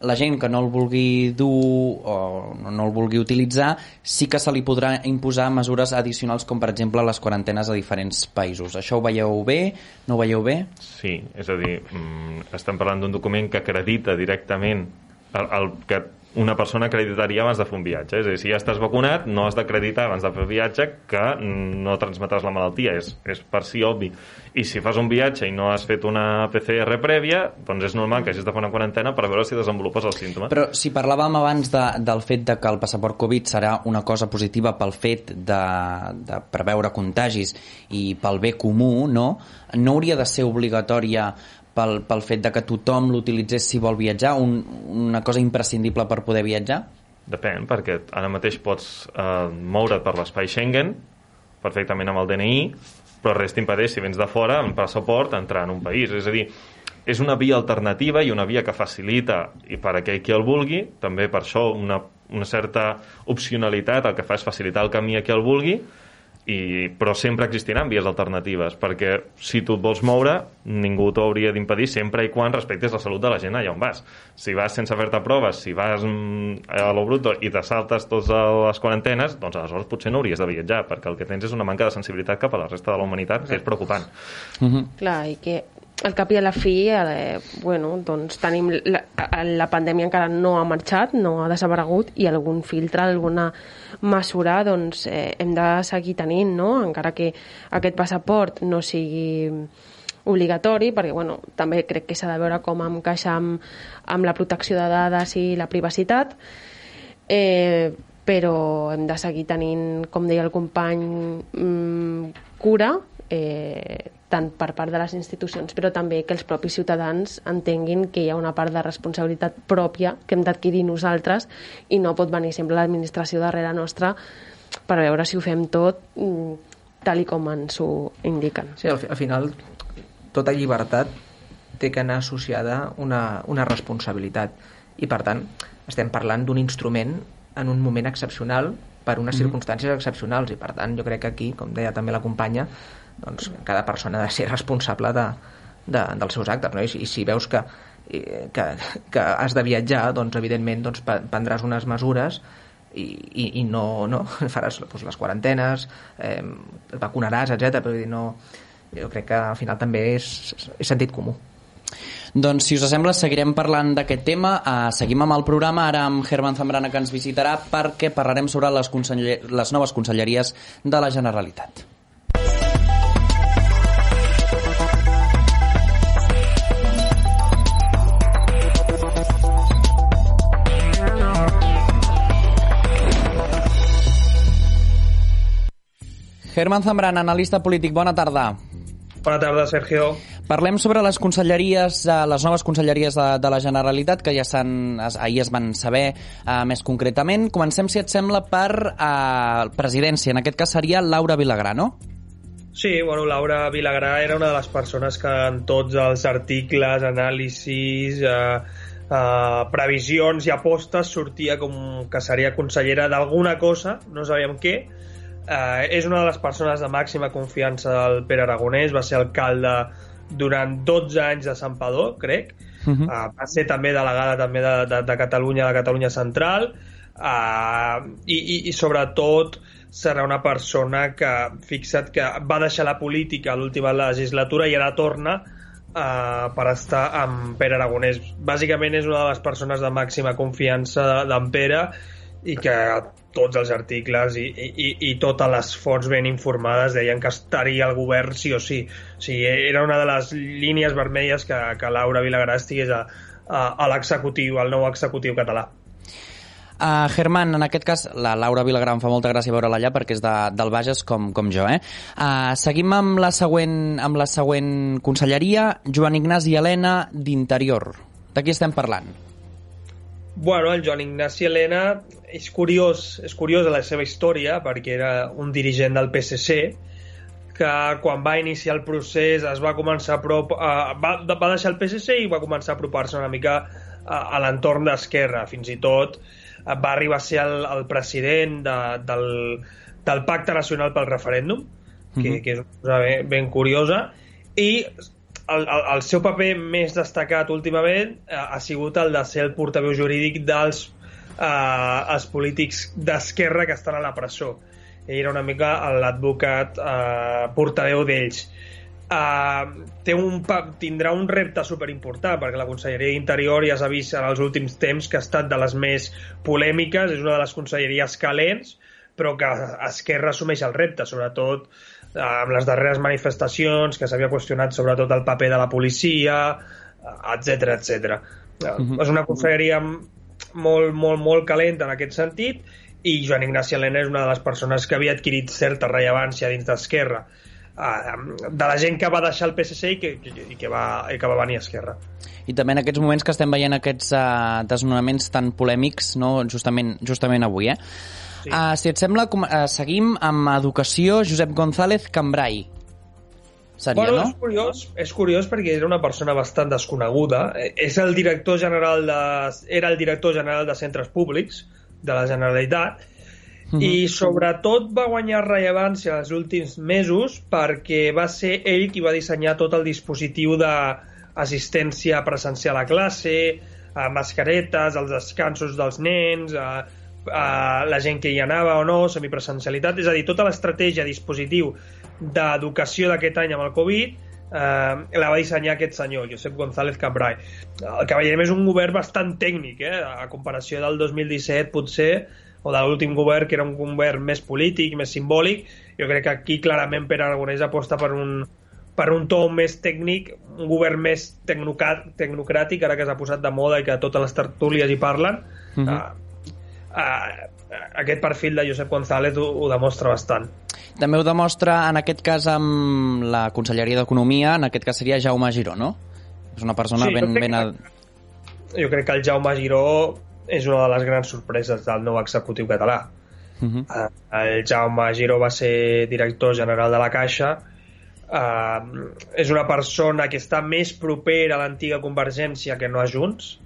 la gent que no el vulgui dur o no el vulgui utilitzar sí que se li podrà imposar mesures addicionals com per exemple les quarantenes a diferents països. Això ho veieu bé? No ho veieu bé? Sí, és a dir, mm, estem parlant d'un document que acredita directament el, el que una persona acreditaria abans de fer un viatge. És a dir, si ja estàs vacunat, no has d'acreditar abans de fer el viatge que no transmetràs la malaltia. És, és per si obvi. I si fas un viatge i no has fet una PCR prèvia, doncs és normal que hagis de fer una quarantena per veure si desenvolupes els símptomes. Però si parlàvem abans de, del fet de que el passaport Covid serà una cosa positiva pel fet de, de preveure contagis i pel bé comú, no? No hauria de ser obligatòria pel, pel fet de que tothom l'utilitzés si vol viatjar, un, una cosa imprescindible per poder viatjar? Depèn, perquè ara mateix pots eh, moure't per l'espai Schengen, perfectament amb el DNI, però res t'impedeix, si vens de fora, amb passaport, entrar en un país. És a dir, és una via alternativa i una via que facilita i per aquell qui el vulgui, també per això una, una certa opcionalitat el que fa és facilitar el camí a qui el vulgui, i, però sempre existiran vies alternatives perquè si tu et vols moure ningú t'ho hauria d'impedir sempre i quan respectes la salut de la gent allà on vas si vas sense fer-te proves, si vas mm, a lo bruto i te saltes totes les quarantenes doncs aleshores potser no hauries de viatjar perquè el que tens és una manca de sensibilitat cap a la resta de la humanitat que és preocupant uh -huh. Clar, i que al cap i a la fi, eh, bueno, doncs tenim la, la pandèmia encara no ha marxat, no ha desaparegut i algun filtre, alguna mesura doncs, eh, hem de seguir tenint, no? encara que aquest passaport no sigui obligatori, perquè bueno, també crec que s'ha de veure com encaixa amb, amb la protecció de dades i la privacitat, eh, però hem de seguir tenint, com deia el company, mmm, cura eh, tant per part de les institucions, però també que els propis ciutadans entenguin que hi ha una part de responsabilitat pròpia que hem d'adquirir nosaltres i no pot venir sempre l'administració darrere nostra per veure si ho fem tot mm, tal i com ens ho indiquen. Sí, al, al final tota llibertat té que anar associada una, una responsabilitat i per tant estem parlant d'un instrument en un moment excepcional per unes mm -hmm. circumstàncies excepcionals i per tant jo crec que aquí, com deia també la companya doncs cada persona ha de ser responsable de, de, dels seus actes no? I, i si veus que, que, que has de viatjar doncs evidentment doncs, prendràs unes mesures i, i, i no, no <laughs> faràs doncs, les quarantenes eh, vacunaràs, etc. però dir, no, jo crec que al final també és, és sentit comú doncs, si us sembla, seguirem parlant d'aquest tema. Uh, seguim amb el programa, ara amb Germán Zambrana, que ens visitarà, perquè parlarem sobre les, les noves conselleries de la Generalitat. Germán Zambrana, analista polític, bona tarda. Bona tarda, Sergio. Parlem sobre les conselleries, eh, les noves conselleries de, de la Generalitat, que ja s'han, ahir es van saber uh, més concretament. Comencem, si et sembla, per uh, presidència. En aquest cas seria Laura Vilagrà, no? Sí, bueno, Laura Vilagrà era una de les persones que en tots els articles, anàlisis, eh, eh, previsions i apostes sortia com que seria consellera d'alguna cosa, no sabíem què, Eh, és una de les persones de màxima confiança del Pere Aragonès, va ser alcalde durant 12 anys de Sant Padó, crec. Uh -huh. uh, va ser també delegada també de, de, de Catalunya, de Catalunya Central, uh, i, i, i sobretot serà una persona que, fixa't, que va deixar la política a l'última legislatura i ara torna uh, per estar amb Pere Aragonès. Bàsicament és una de les persones de màxima confiança d'en Pere i que tots els articles i, i, i totes les fonts ben informades deien que estaria el govern sí o sí. O sigui, era una de les línies vermelles que, que Laura Vilagrà estigués a, a, a l'executiu, al nou executiu català. Uh, Germán, en aquest cas, la Laura Vilagrà em fa molta gràcia veure-la allà perquè és de, del Bages com, com jo. Eh? Uh, seguim amb la, següent, amb la següent conselleria, Joan Ignasi Helena d'Interior. De qui estem parlant? Bueno, el Joan Ignasi Helena és curiós, és curiós la seva història perquè era un dirigent del PSC que quan va iniciar el procés es va començar a prop, uh, va, va deixar el PSC i va començar a apropar-se una mica a, a l'entorn d'Esquerra, fins i tot va arribar a ser el, el president de, del, del Pacte Nacional pel Referèndum, que, uh -huh. que és una cosa ben, ben curiosa, i el, el, el seu paper més destacat últimament ha, ha sigut el de ser el portaveu jurídic dels eh, els polítics d'esquerra que estan a la presó. Ell era una mica l'advocat eh, portaveu d'ells uh, té un, tindrà un repte superimportant perquè la Conselleria d'Interior ja s'ha vist en els últims temps que ha estat de les més polèmiques, és una de les conselleries calents, però que Esquerra assumeix el repte, sobretot uh, amb les darreres manifestacions, que s'havia qüestionat sobretot el paper de la policia, etc etc. Uh, -hmm. És una conselleria molt, molt, molt calenta en aquest sentit i Joan Ignasi Helena és una de les persones que havia adquirit certa rellevància dins d'Esquerra de la gent que va deixar el PSC i que, i que, va, i que va venir a Esquerra. I també en aquests moments que estem veient aquests uh, desnonaments tan polèmics, no? justament, justament avui, eh? Sí. Uh, si et sembla, com, uh, seguim amb Educació, Josep González Cambrai. Seria, bueno, no? és curiós, és curiós perquè era una persona bastant desconeguda. Eh, és el director general de, era el director general de centres públics de la Generalitat -huh. i sobretot va guanyar rellevància els últims mesos perquè va ser ell qui va dissenyar tot el dispositiu d'assistència presencial a classe, a mascaretes, als descansos dels nens, a, a la gent que hi anava o no, semipresencialitat, és a dir, tota l'estratègia, dispositiu d'educació d'aquest any amb el Covid eh, la va dissenyar aquest senyor, Josep González Cambrai. El que veiem és un govern bastant tècnic, eh? a comparació del 2017 potser o de l'últim govern, que era un govern més polític, més simbòlic. Jo crec que aquí clarament Pere Aragonès aposta per un, per un to més tècnic, un govern més tecnocràtic, ara que s'ha posat de moda i que totes les tertúlies hi parlen. Uh -huh. uh, uh, aquest perfil de Josep González ho, ho demostra bastant. També ho demostra, en aquest cas, amb la Conselleria d'Economia, en aquest cas seria Jaume Giró, no? És una persona sí, ben... ben... Que, jo crec que el Jaume Giró és una de les grans sorpreses del nou executiu català. Uh -huh. uh, el Jaume Giró va ser director general de la Caixa, uh, és una persona que està més propera a l'antiga Convergència que no a Junts,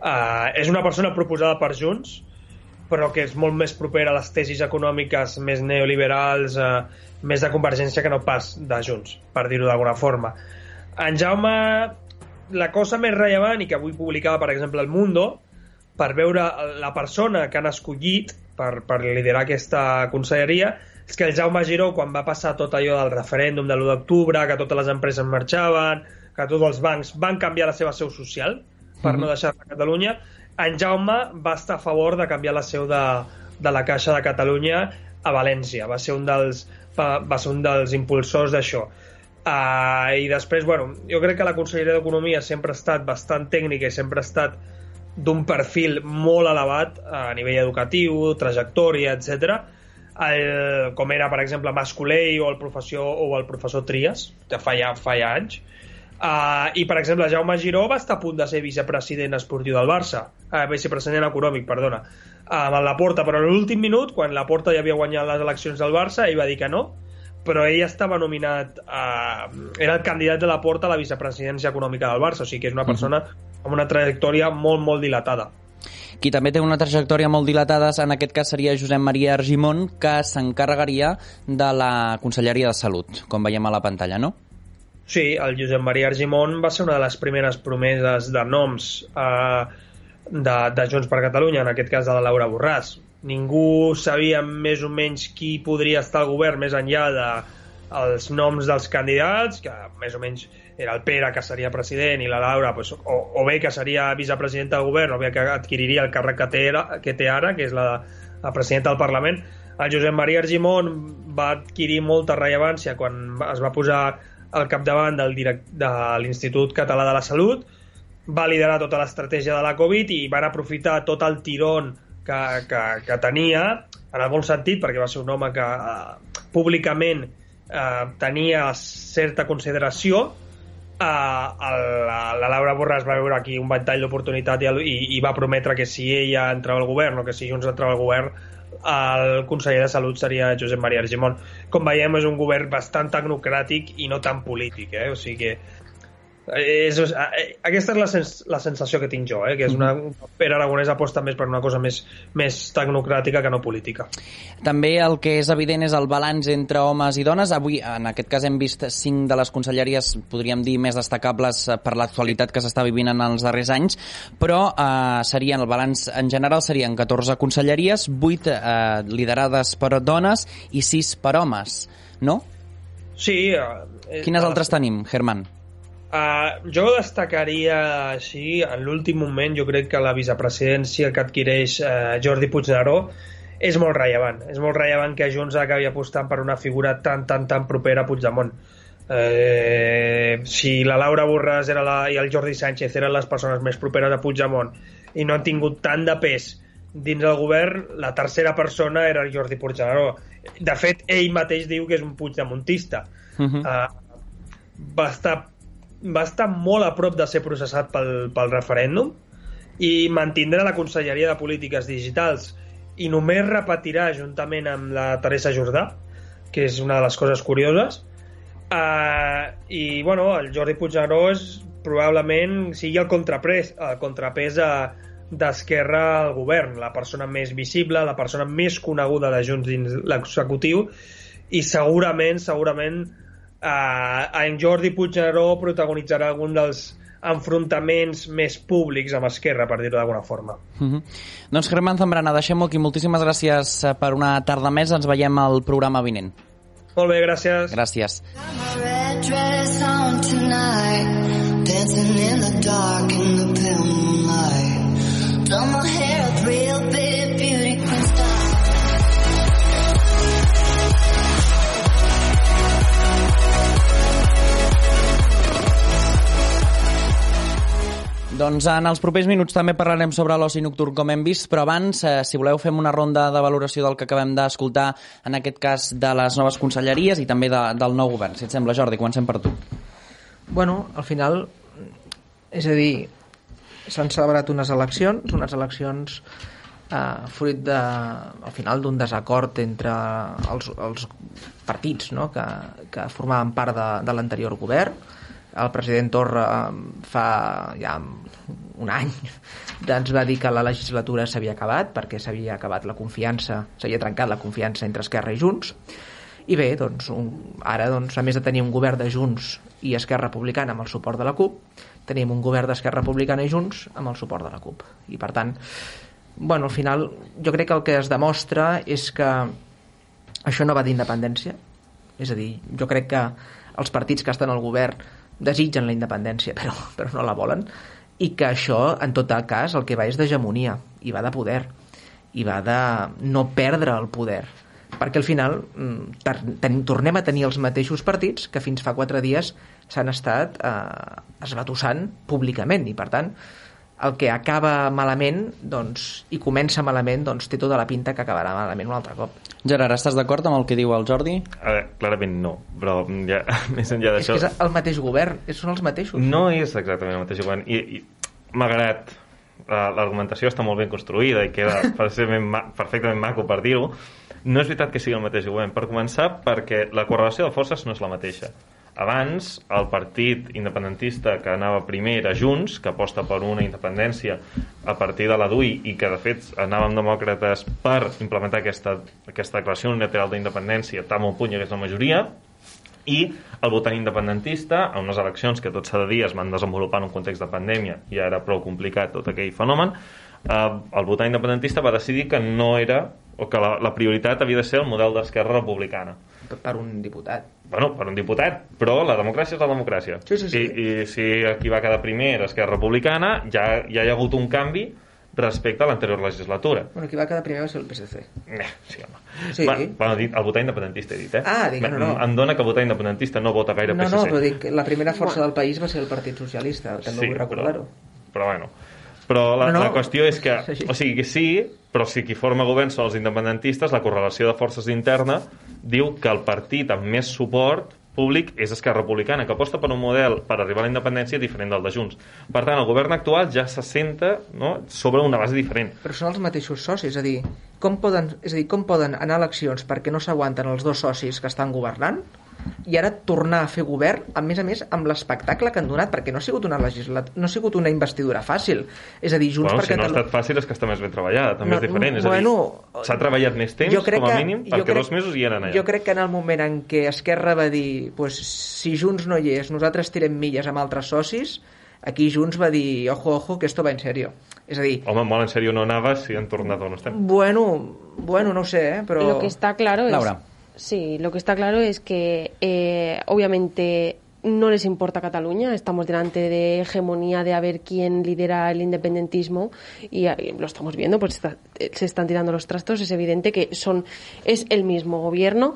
uh, és una persona proposada per Junts, però que és molt més propera a les tesis econòmiques més neoliberals, uh, més de Convergència que no pas de Junts, per dir-ho d'alguna forma. En Jaume, la cosa més rellevant i que avui publicava, per exemple, El Mundo, per veure la persona que han escollit per, per liderar aquesta conselleria és que el Jaume Giró, quan va passar tot allò del referèndum de l'1 d'octubre, que totes les empreses marxaven, que tots els bancs van canviar la seva seu social per mm -hmm. no deixar a Catalunya, en Jaume va estar a favor de canviar la seu de, de la Caixa de Catalunya a València. Va ser un dels, va, va ser un dels impulsors d'això. Uh, I després, bueno, jo crec que la Conselleria d'Economia sempre ha estat bastant tècnica i sempre ha estat d'un perfil molt elevat a nivell educatiu, trajectòria, etc. Com era, per exemple, Mascolell o el professor, o el professor Trias, que fa ja, fa ja anys. I, per exemple, Jaume Giró va estar a punt de ser vicepresident esportiu del Barça, uh, vicepresident econòmic, perdona, uh, amb la Porta, però en l'últim minut, quan la Porta ja havia guanyat les eleccions del Barça, ell va dir que no, però ell estava nominat a... era el candidat de la Porta a la vicepresidència econòmica del Barça, o sigui que és una persona amb una trajectòria molt, molt dilatada. Qui també té una trajectòria molt dilatada en aquest cas seria Josep Maria Argimon, que s'encarregaria de la Conselleria de Salut, com veiem a la pantalla, no? Sí, el Josep Maria Argimon va ser una de les primeres promeses de noms eh, de, de Junts per Catalunya, en aquest cas de la Laura Borràs. Ningú sabia més o menys qui podria estar al govern més enllà de els noms dels candidats, que més o menys era el Pere, que seria president, i la Laura, pues, o, o bé que seria vicepresidenta del govern, o bé que adquiriria el càrrec que té, que té ara, que és la la presidenta del Parlament, el Josep Maria Argimon va adquirir molta rellevància quan es va posar al capdavant del direct, de l'Institut Català de la Salut, va liderar tota l'estratègia de la Covid i van aprofitar tot el tirón que, que, que tenia, en el bon sentit, perquè va ser un home que eh, públicament eh, tenia certa consideració, eh, la, la Laura Borràs va veure aquí un ventall d'oportunitat i, i, i va prometre que si ella entrava al govern o que si Junts entrava al govern el conseller de Salut seria Josep Maria Argimon. Com veiem, és un govern bastant tecnocràtic i no tan polític, eh? o sigui que és, és, aquesta és la, sens, la sensació que tinc jo, eh? que és una, Pere Aragonès aposta més per una cosa més, més tecnocràtica que no política. També el que és evident és el balanç entre homes i dones. Avui, en aquest cas, hem vist cinc de les conselleries, podríem dir, més destacables eh, per l'actualitat que s'està vivint en els darrers anys, però eh, serien el balanç en general serien 14 conselleries, 8 eh, liderades per dones i 6 per homes, no? Sí. Eh, Quines altres tenim, Germán? Uh, jo destacaria així, en l'últim moment jo crec que la vicepresidència que adquireix uh, Jordi Puigneró és molt rellevant. És molt rellevant que Junts acabi apostant per una figura tan, tan, tan propera a Puigdemont. Eh, si la Laura Borràs era la, i el Jordi Sánchez eren les persones més properes a Puigdemont i no han tingut tant de pes dins del govern, la tercera persona era el Jordi Puigneró. De fet, ell mateix diu que és un puigdemontista. Uh -huh. uh, va estar va estar molt a prop de ser processat pel, pel referèndum i mantindrà la Conselleria de Polítiques Digitals i només repetirà juntament amb la Teresa Jordà que és una de les coses curioses. Uh, i bueno, el Jordi Puigneró és probablement sigui el contrapès, el contrapès d'Esquerra al govern, la persona més visible, la persona més coneguda de Junts dins l'executiu i segurament, segurament eh, en Jordi Puigneró protagonitzarà algun dels enfrontaments més públics amb Esquerra, per dir-ho d'alguna forma. Uh -huh. Doncs Germán Zambrana, deixem-ho aquí. Moltíssimes gràcies eh, per una tarda més. Ens veiem al programa vinent. Molt bé, gràcies. Gràcies. Dancing in the dark in the pale moonlight Done my hair Doncs en els propers minuts també parlarem sobre l'oci nocturn com hem vist, però abans, eh, si voleu, fem una ronda de valoració del que acabem d'escoltar, en aquest cas de les noves conselleries i també de, del nou govern. Si et sembla, Jordi, comencem per tu. Bueno, al final, és a dir, s'han celebrat unes eleccions, unes eleccions eh, fruit de, al final d'un desacord entre els, els partits no? que, que formaven part de, de l'anterior govern, el president Torra fa ja un any doncs va dir que la legislatura s'havia acabat perquè s'havia acabat la confiança s'havia trencat la confiança entre Esquerra i Junts. I bé, doncs, un, ara doncs, a més de tenir un govern de Junts i Esquerra Republicana amb el suport de la CUP tenim un govern d'Esquerra Republicana i Junts amb el suport de la CUP. I per tant, bueno, al final jo crec que el que es demostra és que això no va d'independència. És a dir, jo crec que els partits que estan al govern desitgen la independència però, però no la volen i que això en tot el cas el que va és d'hegemonia i va de poder i va de no perdre el poder perquè al final mm, ten, tornem a tenir els mateixos partits que fins fa quatre dies s'han estat eh, esbatussant públicament i per tant el que acaba malament doncs, i comença malament doncs, té tota la pinta que acabarà malament un altre cop. Gerard, estàs d'acord amb el que diu el Jordi? A veure, clarament no, però ja, <laughs> més enllà d'això... És que és el mateix govern, són els mateixos. No és exactament el mateix govern. I, i malgrat l'argumentació està molt ben construïda i queda <laughs> perfectament, perfectament maco per dir-ho, no és veritat que sigui el mateix govern. Per començar, perquè la correlació de forces no és la mateixa. Abans, el partit independentista que anava primer era Junts, que aposta per una independència a partir de la DUI i que, de fet, anava amb demòcrates per implementar aquesta, aquesta declaració unilateral d'independència, tal molt puny que és la majoria, i el votant independentista, a unes eleccions que tot s'ha de dir es van desenvolupar en un context de pandèmia i era prou complicat tot aquell fenomen, eh, el votant independentista va decidir que no era o que la, la prioritat havia de ser el model d'esquerra republicana. Per un diputat. Bueno, per un diputat, però la democràcia és la democràcia. Sí, sí, sí. I, i si aquí va quedar primer Esquerra Republicana, ja, ja hi ha hagut un canvi respecte a l'anterior legislatura. Bueno, qui va quedar primer va ser el PSC. Eh, sí, home. Sí. Va, bueno, dit, el votar independentista he dit, eh? Ah, dic, no, no. Em dona que votar independentista no vota gaire No, PSC. no, però dic, que la primera força del país va ser el Partit Socialista, també vull recordar-ho. Però, però bueno. Però la, No, no. la qüestió és que, o sigui, que sí, però si qui forma govern són els independentistes, la correlació de forces interna diu que el partit amb més suport públic és Esquerra Republicana, que aposta per un model per arribar a la independència diferent del de Junts. Per tant, el govern actual ja se senta no, sobre una base diferent. Però són els mateixos socis, és a dir, com poden, és a dir, com poden anar a eleccions perquè no s'aguanten els dos socis que estan governant i ara tornar a fer govern, a més a més, amb l'espectacle que han donat, perquè no ha sigut una legislat... no ha sigut una investidura fàcil. És a dir, Junts Bueno, per si no ha Catalunya... estat fàcil és que està més ben treballada, també No, és diferent. És bueno, a dir, s'ha treballat més temps, com a que- mínim, perquè crec- dos mesos hi eren allà. Jo crec que en el moment en què Esquerra va dir pues, si Junts no hi és, nosaltres tirem milles amb altres socis, aquí Junts va dir ojo, ojo, que esto va en serio. És a dir, Home, molt en sèrio no anava si han tornat on estem. bueno, bueno, no ho sé, eh, però... Lo que está claro es... Laura. Sí, lo que está claro es que eh, obviamente no les importa Cataluña, estamos delante de hegemonía de a ver quién lidera el independentismo y, eh, lo estamos viendo, pues está- eh, se están tirando los trastos, es evidente que son es el mismo gobierno.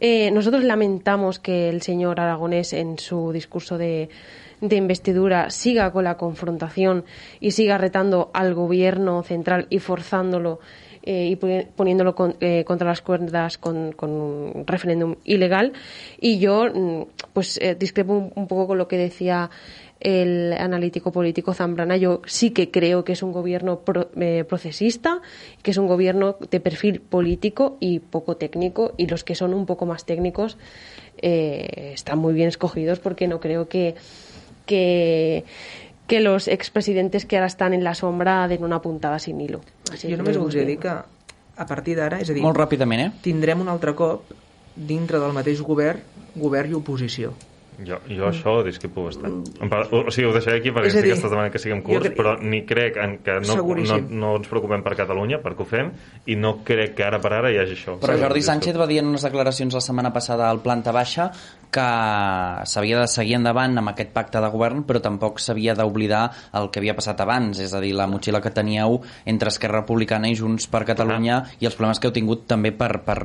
Eh, nosotros lamentamos que el señor Aragonés en su discurso de, de investidura siga con la confrontación y siga retando al gobierno central y forzándolo eh, y poni- poniéndolo con- eh, contra las cuerdas con, un referéndum ilegal. Y yo, mm, pues, eh, discrepo un, poco con lo que decía el analítico político Zambrana. Yo sí que creo que es un gobierno pro- procesista, que es un gobierno de perfil político y poco técnico, y los que son un poco más técnicos están muy bien escogidos porque no creo que, que los expresidentes que ahora están en la sombra den una puntada sin hilo. Así jo només voldria dir que a partir d'ara, és a dir, Molt ràpidament, eh? tindrem un altre cop dintre del mateix govern, govern i oposició. Jo, jo això ho discrepo bastant. O, o sigui, ho deixaré aquí perquè És dir, estàs demanant que siguem curts, crec- però ni crec en que no, no, no ens preocupem per Catalunya, perquè ho fem, i no crec que ara per ara hi hagi això. Però Jordi. Sánchez va dir en unes declaracions la setmana passada al planta baixa que s'havia de seguir endavant amb aquest pacte de govern, però tampoc s'havia d'oblidar el que havia passat abans, és a dir, la motxilla que teníeu entre Esquerra Republicana i Junts per Catalunya i els problemes que heu tingut també per, per,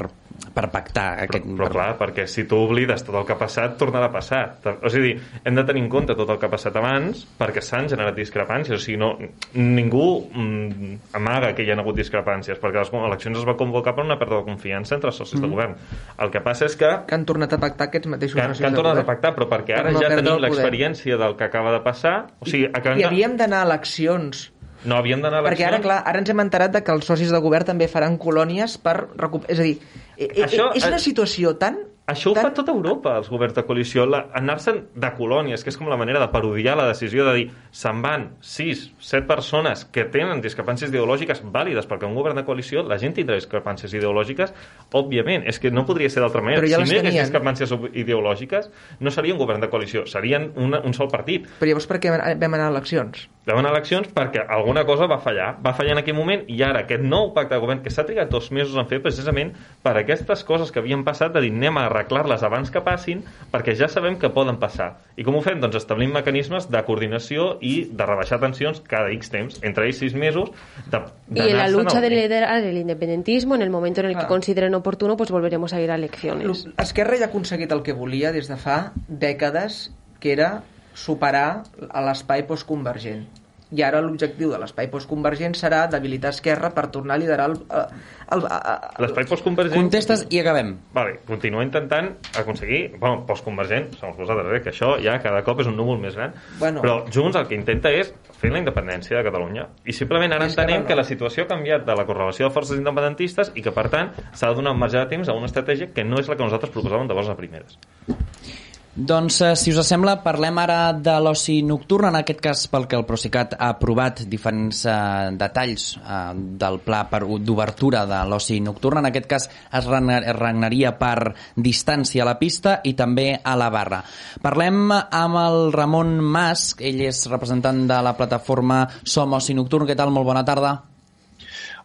per pactar aquest... Però, però clar, perquè si tu oblides tot el que ha passat, tornarà a passar. O sigui, hem de tenir en compte tot el que ha passat abans perquè s'han generat discrepàncies. O sigui, no, ningú mm, amaga que hi ha hagut discrepàncies perquè les eleccions es va convocar per una pèrdua de confiança entre els socis mm. de govern. El que passa és que Que han tornat a pactar aquests mateixos que, socis que han tornat a pactar, però perquè Per ara no ja tenim l'experiència del que acaba de passar. O sigui, acabem I havíem d'anar a eleccions No, havíem d'anar a Perquè eleccions... ara, clar, ara ens hem enterat de que els socis de govern també faran colònies per. És a dir, Això- és una situació tan... Això ho fa tota Europa, els governs de coalició, anar-se'n de colònies, que és com la manera de parodiar la decisió de dir se'n van 6, 7 persones que tenen discrepàncies ideològiques vàlides, perquè un govern de coalició la gent tindrà discrepàncies ideològiques, òbviament, és que no podria ser d'altra manera. Ja si no hi hagués tenien. discrepàncies ideològiques, no seria un govern de coalició, serien una, un sol partit. Però llavors per què vam anar a eleccions? Vam anar a eleccions perquè alguna cosa va fallar. Va fallar en aquell moment i ara aquest nou pacte de govern que s'ha trigat dos mesos en fer precisament per aquestes coses que havien passat de dir anem a arreglar-les abans que passin perquè ja sabem que poden passar. I com ho fem? Doncs establim mecanismes de coordinació i de rebaixar tensions cada X temps, entre ells sis mesos de, Y en la lucha de liderar el independentismo, en el momento en el que Ah. consideren oportuno, pues volveremos a ir a elecciones. Esquerra ja ha aconseguit el que volia des de fa dècades, que era superar a l'espai postconvergent. I ara l'objectiu de l'espai postconvergent serà debilitar Esquerra per tornar a liderar el... el, el, el L'espai postconvergent... Contestes i acabem. Vale, continua intentant aconseguir, bueno, postconvergent, segons vosaltres, eh, que això ja cada cop és un núvol més gran, Bueno. però Junts el que intenta és fer la independència de Catalunya. I simplement ara entenem no. que la situació ha canviat de la correlació de forces independentistes i que, per tant, s'ha de donar un marge de temps a una estratègia que no és la que nosaltres proposàvem de bones a primeres. Doncs, eh, si us sembla, parlem ara de l'oci nocturn, en aquest cas pel que el Procicat ha aprovat diferents eh, detalls eh, del pla d'obertura de l'oci nocturn. En aquest cas es regnaria per distància a la pista i també a la barra. Parlem amb el Ramon Mas, ell és representant de la plataforma Som Oci Nocturn. Què tal? Molt bona tarda.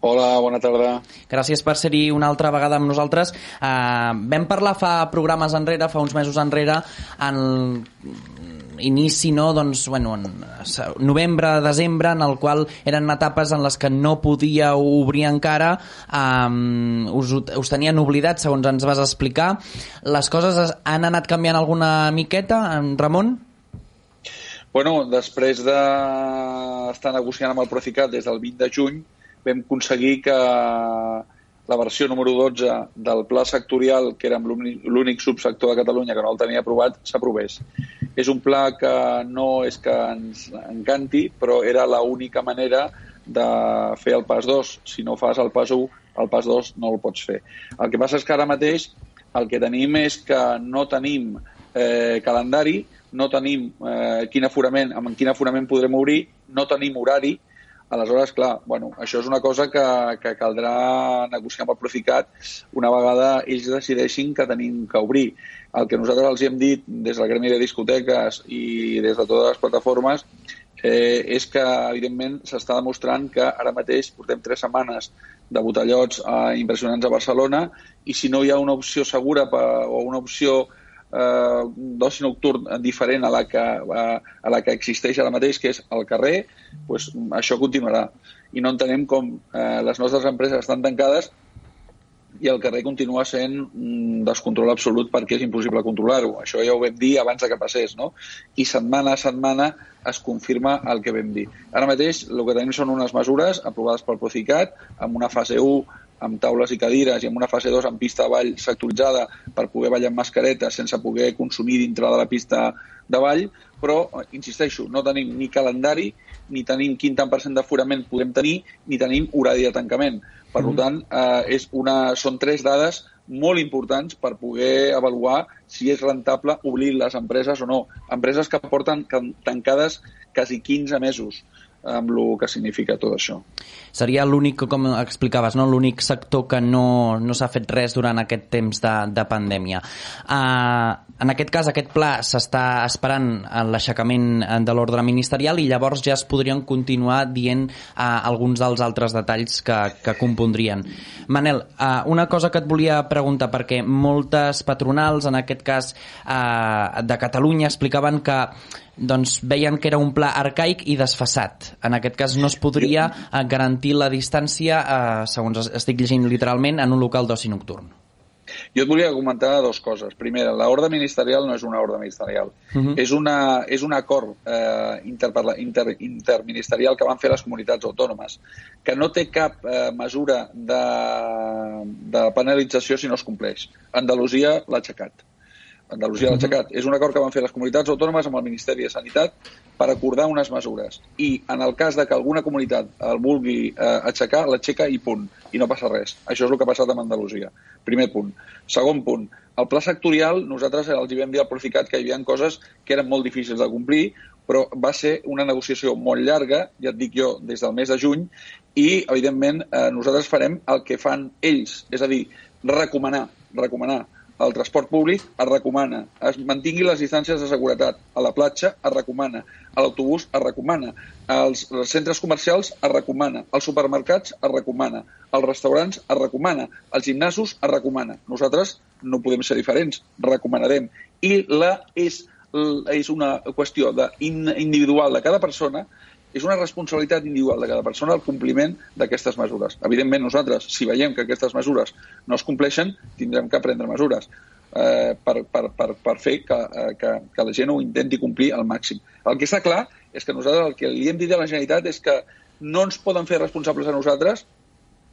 Hola, bona tarda. Gràcies per ser-hi una altra vegada amb nosaltres. Uh, vam parlar fa programes enrere, fa uns mesos enrere, en inici, no, doncs, bueno, en novembre, desembre, en el qual eren etapes en les que no podia obrir encara, um, us, us tenien oblidat, segons ens vas explicar. Les coses han anat canviant alguna miqueta, en Ramon? Bueno, després d'estar negociant amb el Procicat des del 20 de juny, vam aconseguir que la versió número 12 del pla sectorial, que era l'únic subsector de Catalunya que no el tenia aprovat, s'aprovés. És un pla que no és que ens encanti, però era l'única manera de fer el pas 2. Si no fas el pas 1, el pas 2 no el pots fer. El que passa és que ara mateix el que tenim és que no tenim eh, calendari, no tenim eh, quin aforament, amb quin aforament podrem obrir, no tenim horari, Aleshores, clar, bueno, això és una cosa que, que caldrà negociar amb el Proficat una vegada ells decideixin que tenim que obrir. El que nosaltres els hem dit des del Gremi de Discoteques i des de totes les plataformes eh, és que, evidentment, s'està demostrant que ara mateix portem tres setmanes de botellots eh, impressionants a Barcelona i si no hi ha una opció segura per, o una opció d'oci nocturn diferent a la, que, a, a la que existeix ara mateix, que és al carrer, pues, això continuarà. I no entenem com eh, les nostres empreses estan tancades i el carrer continua sent un descontrol absolut perquè és impossible controlar-ho. Això ja ho vam dir abans de que passés, no? I setmana a setmana es confirma el que vam dir. Ara mateix el que tenim són unes mesures aprovades pel Procicat amb una fase 1 amb taules i cadires i amb una fase 2 amb pista de ball sectoritzada per poder ballar amb mascareta sense poder consumir dintre de la pista de ball, però, insisteixo, no tenim ni calendari, ni tenim quin tant per cent d'aforament podem tenir, ni tenim horari de tancament. Per mm. tant, eh, és una, són tres dades molt importants per poder avaluar si és rentable obrir les empreses o no. Empreses que porten tancades quasi 15 mesos amb el que significa tot això. Seria l'únic, com explicaves, no? l'únic sector que no, no s'ha fet res durant aquest temps de, de pandèmia. Uh, en aquest cas, aquest pla s'està esperant en l'aixecament de l'ordre ministerial i llavors ja es podrien continuar dient uh, alguns dels altres detalls que, que compondrien. Manel, uh, una cosa que et volia preguntar, perquè moltes patronals, en aquest cas uh, de Catalunya, explicaven que doncs veien que era un pla arcaic i desfassat. En aquest cas no es podria eh, garantir la distància, eh, segons estic llegint literalment, en un local d'oci nocturn. Jo et volia comentar dues coses. Primera, l'ordre ministerial no és una ordre ministerial. Uh -huh. és, una, és un acord eh, inter, inter, interministerial que van fer les comunitats autònomes, que no té cap eh, mesura de, de penalització si no es compleix. Andalusia l'ha aixecat. Andalusia l'ha aixecat. És un acord que van fer les comunitats autònomes amb el Ministeri de Sanitat per acordar unes mesures. I en el cas de que alguna comunitat el vulgui eh, aixecar, l'aixeca i punt. I no passa res. Això és el que ha passat amb Andalusia. Primer punt. Segon punt. El pla sectorial, nosaltres els hi vam dir al Procicat que hi havia coses que eren molt difícils de complir, però va ser una negociació molt llarga, ja et dic jo, des del mes de juny, i, evidentment, eh, nosaltres farem el que fan ells, és a dir, recomanar, recomanar el transport públic es recomana, es mantingui les distàncies de seguretat, a la platja es recomana, a l'autobús es recomana, als centres comercials es recomana, als supermercats es recomana, als restaurants es recomana, als gimnasos es recomana. Nosaltres no podem ser diferents, recomanarem. I la és, és una qüestió de, individual de cada persona és una responsabilitat individual de cada persona el compliment d'aquestes mesures. Evidentment, nosaltres, si veiem que aquestes mesures no es compleixen, tindrem que prendre mesures eh, per, per, per, per fer que, eh, que, que la gent ho intenti complir al màxim. El que està clar és que nosaltres el que li hem dit a la Generalitat és que no ens poden fer responsables a nosaltres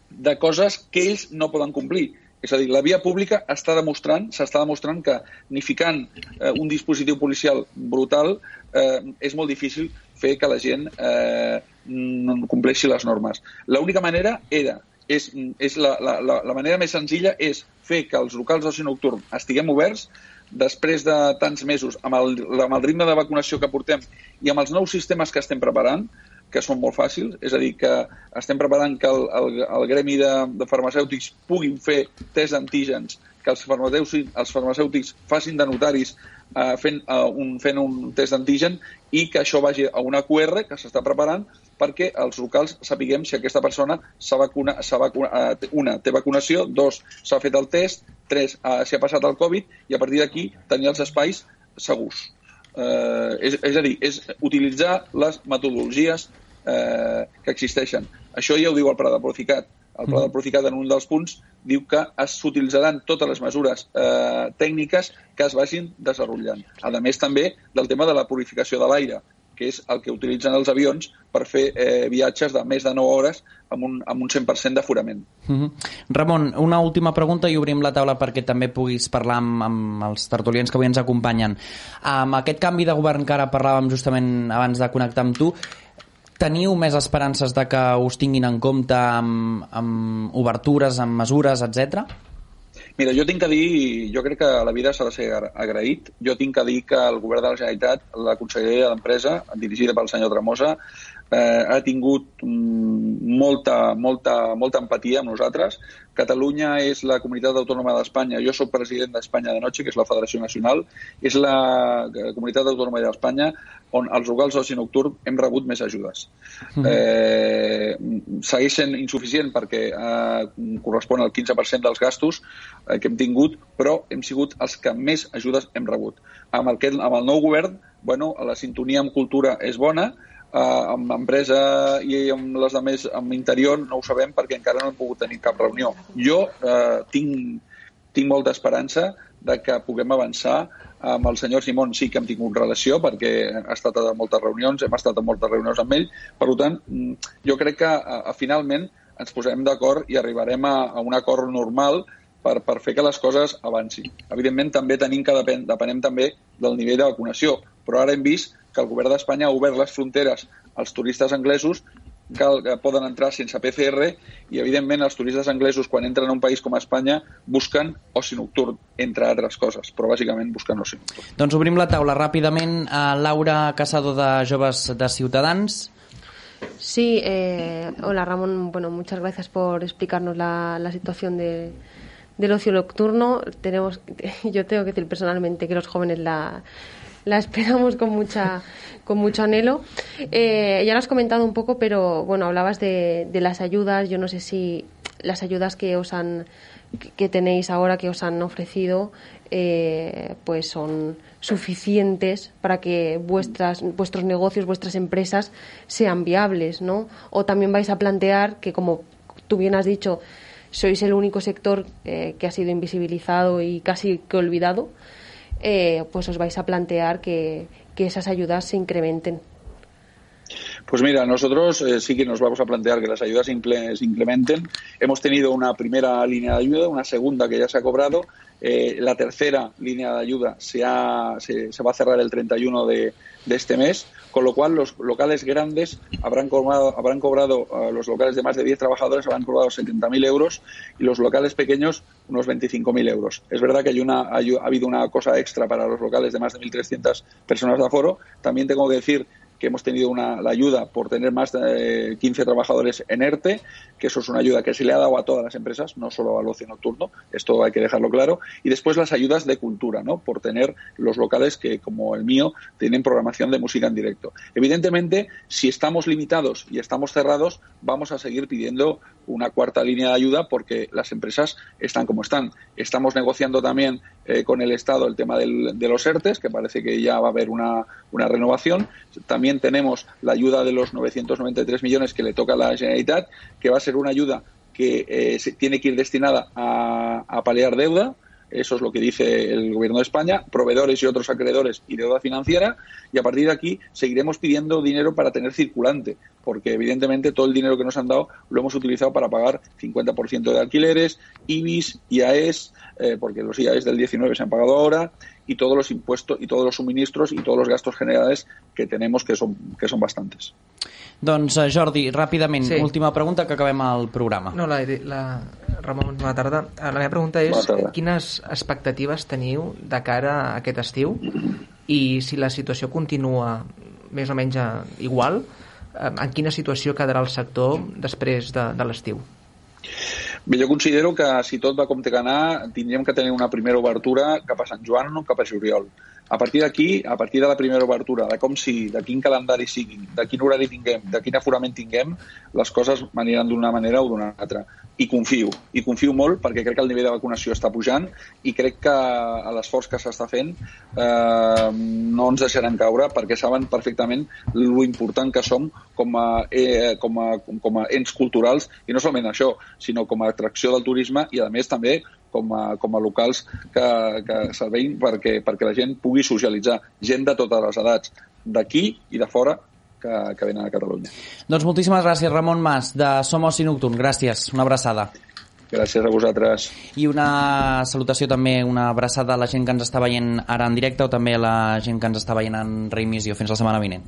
de coses que ells no poden complir. És a dir, la via pública està demostrant, s'està demostrant que ni ficant eh, un dispositiu policial brutal eh, és molt difícil fer que la gent eh, no compleixi les normes. L'única manera era, és, és la, la, la manera més senzilla és fer que els locals d'oci nocturn estiguem oberts després de tants mesos, amb el, amb el ritme de vacunació que portem i amb els nous sistemes que estem preparant, que són molt fàcils, és a dir, que estem preparant que el, el, el gremi de, de farmacèutics puguin fer test d'antígens, que els farmacèutics, els farmacèutics facin de notaris eh, fent, eh, un, fent un test d'antigen i que això vagi a una QR que s'està preparant perquè els locals sapiguem si aquesta persona s'ha vacuna, vacuna, eh, una, té vacunació, dos, s'ha fet el test, tres, eh, si ha passat el Covid i a partir d'aquí tenir els espais segurs. Eh, és, és a dir, és utilitzar les metodologies eh, que existeixen. Això ja ho diu el Pla de Procicat. El Pla de Procicat, en un dels punts, diu que s'utilitzaran totes les mesures eh, tècniques que es vagin desenvolupant. A més, també del tema de la purificació de l'aire, que és el que utilitzen els avions per fer eh, viatges de més de 9 hores amb un, amb un 100% d'aforament. Uh -huh. Ramon, una última pregunta i obrim la taula perquè també puguis parlar amb, amb els tertulians que avui ens acompanyen. Amb aquest canvi de govern que ara parlàvem justament abans de connectar amb tu, teniu més esperances de que us tinguin en compte amb, amb obertures, amb mesures, etc? Mira, jo tinc que dir, jo crec que la vida s'ha de ser agraït. Jo tinc que dir que el govern de la Generalitat, la conselleria d'Empresa, dirigida pel senyor Tremosa, eh, ha tingut mm, molta, molta, molta empatia amb nosaltres. Catalunya és la comunitat autònoma d'Espanya. Jo sóc president d'Espanya de Noche, que és la Federació Nacional. És la eh, comunitat autònoma d'Espanya on els locals d'oci nocturn hem rebut més ajudes. Mm. Eh, segueix sent insuficient perquè eh, correspon al 15% dels gastos eh, que hem tingut, però hem sigut els que més ajudes hem rebut. Amb el, amb el nou govern, bueno, la sintonia amb cultura és bona, eh, amb empresa i amb les més amb interior no ho sabem perquè encara no hem pogut tenir cap reunió. Jo eh, tinc, tinc molta esperança de que puguem avançar amb el senyor Simón sí que hem tingut relació perquè ha estat a moltes reunions, hem estat a moltes reunions amb ell, per tant, mm, jo crec que a, a, finalment ens posarem d'acord i arribarem a, a un acord normal per, per fer que les coses avancin. Evidentment, també tenim que depèn, depenem també del nivell de vacunació, però ara hem vist que el govern d'Espanya ha obert les fronteres als turistes anglesos que, que poden entrar sense PCR i, evidentment, els turistes anglesos, quan entren a un país com Espanya, busquen oci nocturn, entre altres coses, però bàsicament busquen oci nocturn. Doncs obrim la taula ràpidament a Laura Casado de Joves de Ciutadans. Sí, eh, hola Ramón, bueno, muchas gracias por explicarnos la, la situación de, del ocio nocturno. Tenemos, <laughs> yo tengo que decir personalmente que los jóvenes la, la esperamos con mucha con mucho anhelo. Eh, ya lo has comentado un poco, pero bueno, hablabas de, de, las ayudas. Yo no sé si las ayudas que os han que tenéis ahora, que os han ofrecido, eh, pues son suficientes para que vuestras, vuestros negocios, vuestras empresas sean viables, ¿no? O también vais a plantear que, como tú bien has dicho, sois el único sector eh, que ha sido invisibilizado y casi que olvidado eh, pues os vais a plantear que, que esas ayudas se incrementen. Pues mira, nosotros eh, sí que nos vamos a plantear que las ayudas se incrementen. Hemos tenido una primera línea de ayuda, una segunda que ya se ha cobrado. Eh, la tercera línea de ayuda se, ha, se, se, va a cerrar el 31 de, de este mes, con lo cual los locales grandes habrán cobrado, habrán cobrado uh, los locales de más de 10 trabajadores habrán cobrado 70.000 euros y los locales pequeños unos 25.000 euros. Es verdad que hay una, hay, ha habido una cosa extra para los locales de más de 1.300 personas de aforo. También tengo que decir que hemos tenido una, la ayuda por tener más de 15 trabajadores en ERTE, que eso es una ayuda que se le ha dado a todas las empresas, no solo al ocio nocturno, esto hay que dejarlo claro, y después las ayudas de cultura, ¿no? por tener los locales que, como el mío, tienen programación de música en directo. Evidentemente, si estamos limitados y estamos cerrados, vamos a seguir pidiendo una cuarta línea de ayuda porque las empresas están como están. Estamos negociando también eh, con el Estado el tema del, de los ERTES, que parece que ya va a haber una, renovación. También tenemos la ayuda de los 993 millones que le toca a la Generalitat, que va a ser una ayuda que eh, tiene que ir destinada a paliar deuda, eso es lo que dice el Gobierno de España, proveedores y otros acreedores y deuda financiera, y a partir de aquí seguiremos pidiendo dinero para tener circulante, porque evidentemente todo el dinero que nos han dado lo hemos utilizado para pagar 50% de alquileres, IBIS, IAES, eh, porque los IAES del 19 se han pagado ahora, y todos los impuestos y todos los suministros y todos los gastos generales que tenemos, que son, que son bastantes. Doncs, eh, Jordi, ràpidament, sí. última pregunta que acabem el programa. No, la, la, Ramon, bona tarda. La meva pregunta és quines expectatives teniu de cara a aquest estiu i si la situació continua més o menys igual, eh, en quina situació quedarà el sector després de, de l'estiu? Bé, jo considero que si tot va com té que anar, tindríem que tenir una primera obertura cap a Sant Joan o cap a Juliol. A partir d'aquí, a partir de la primera obertura, de com sigui, de quin calendari sigui, de quin horari tinguem, de quin aforament tinguem, les coses aniran d'una manera o d'una altra. I confio, i confio molt perquè crec que el nivell de vacunació està pujant i crec que l'esforç que s'està fent eh, no ens deixaran caure perquè saben perfectament lo important que som com a, eh, com a, com a ens culturals i no solament això, sinó com a atracció del turisme i a més també com a, com a locals que, que servein perquè, perquè la gent pugui socialitzar, gent de totes les edats, d'aquí i de fora, que, que venen a Catalunya. Doncs moltíssimes gràcies, Ramon Mas, de Som Oci Nocturn. Gràcies, una abraçada. Gràcies a vosaltres. I una salutació també, una abraçada a la gent que ens està veient ara en directe o també a la gent que ens està veient en reemissió. Fins la setmana vinent.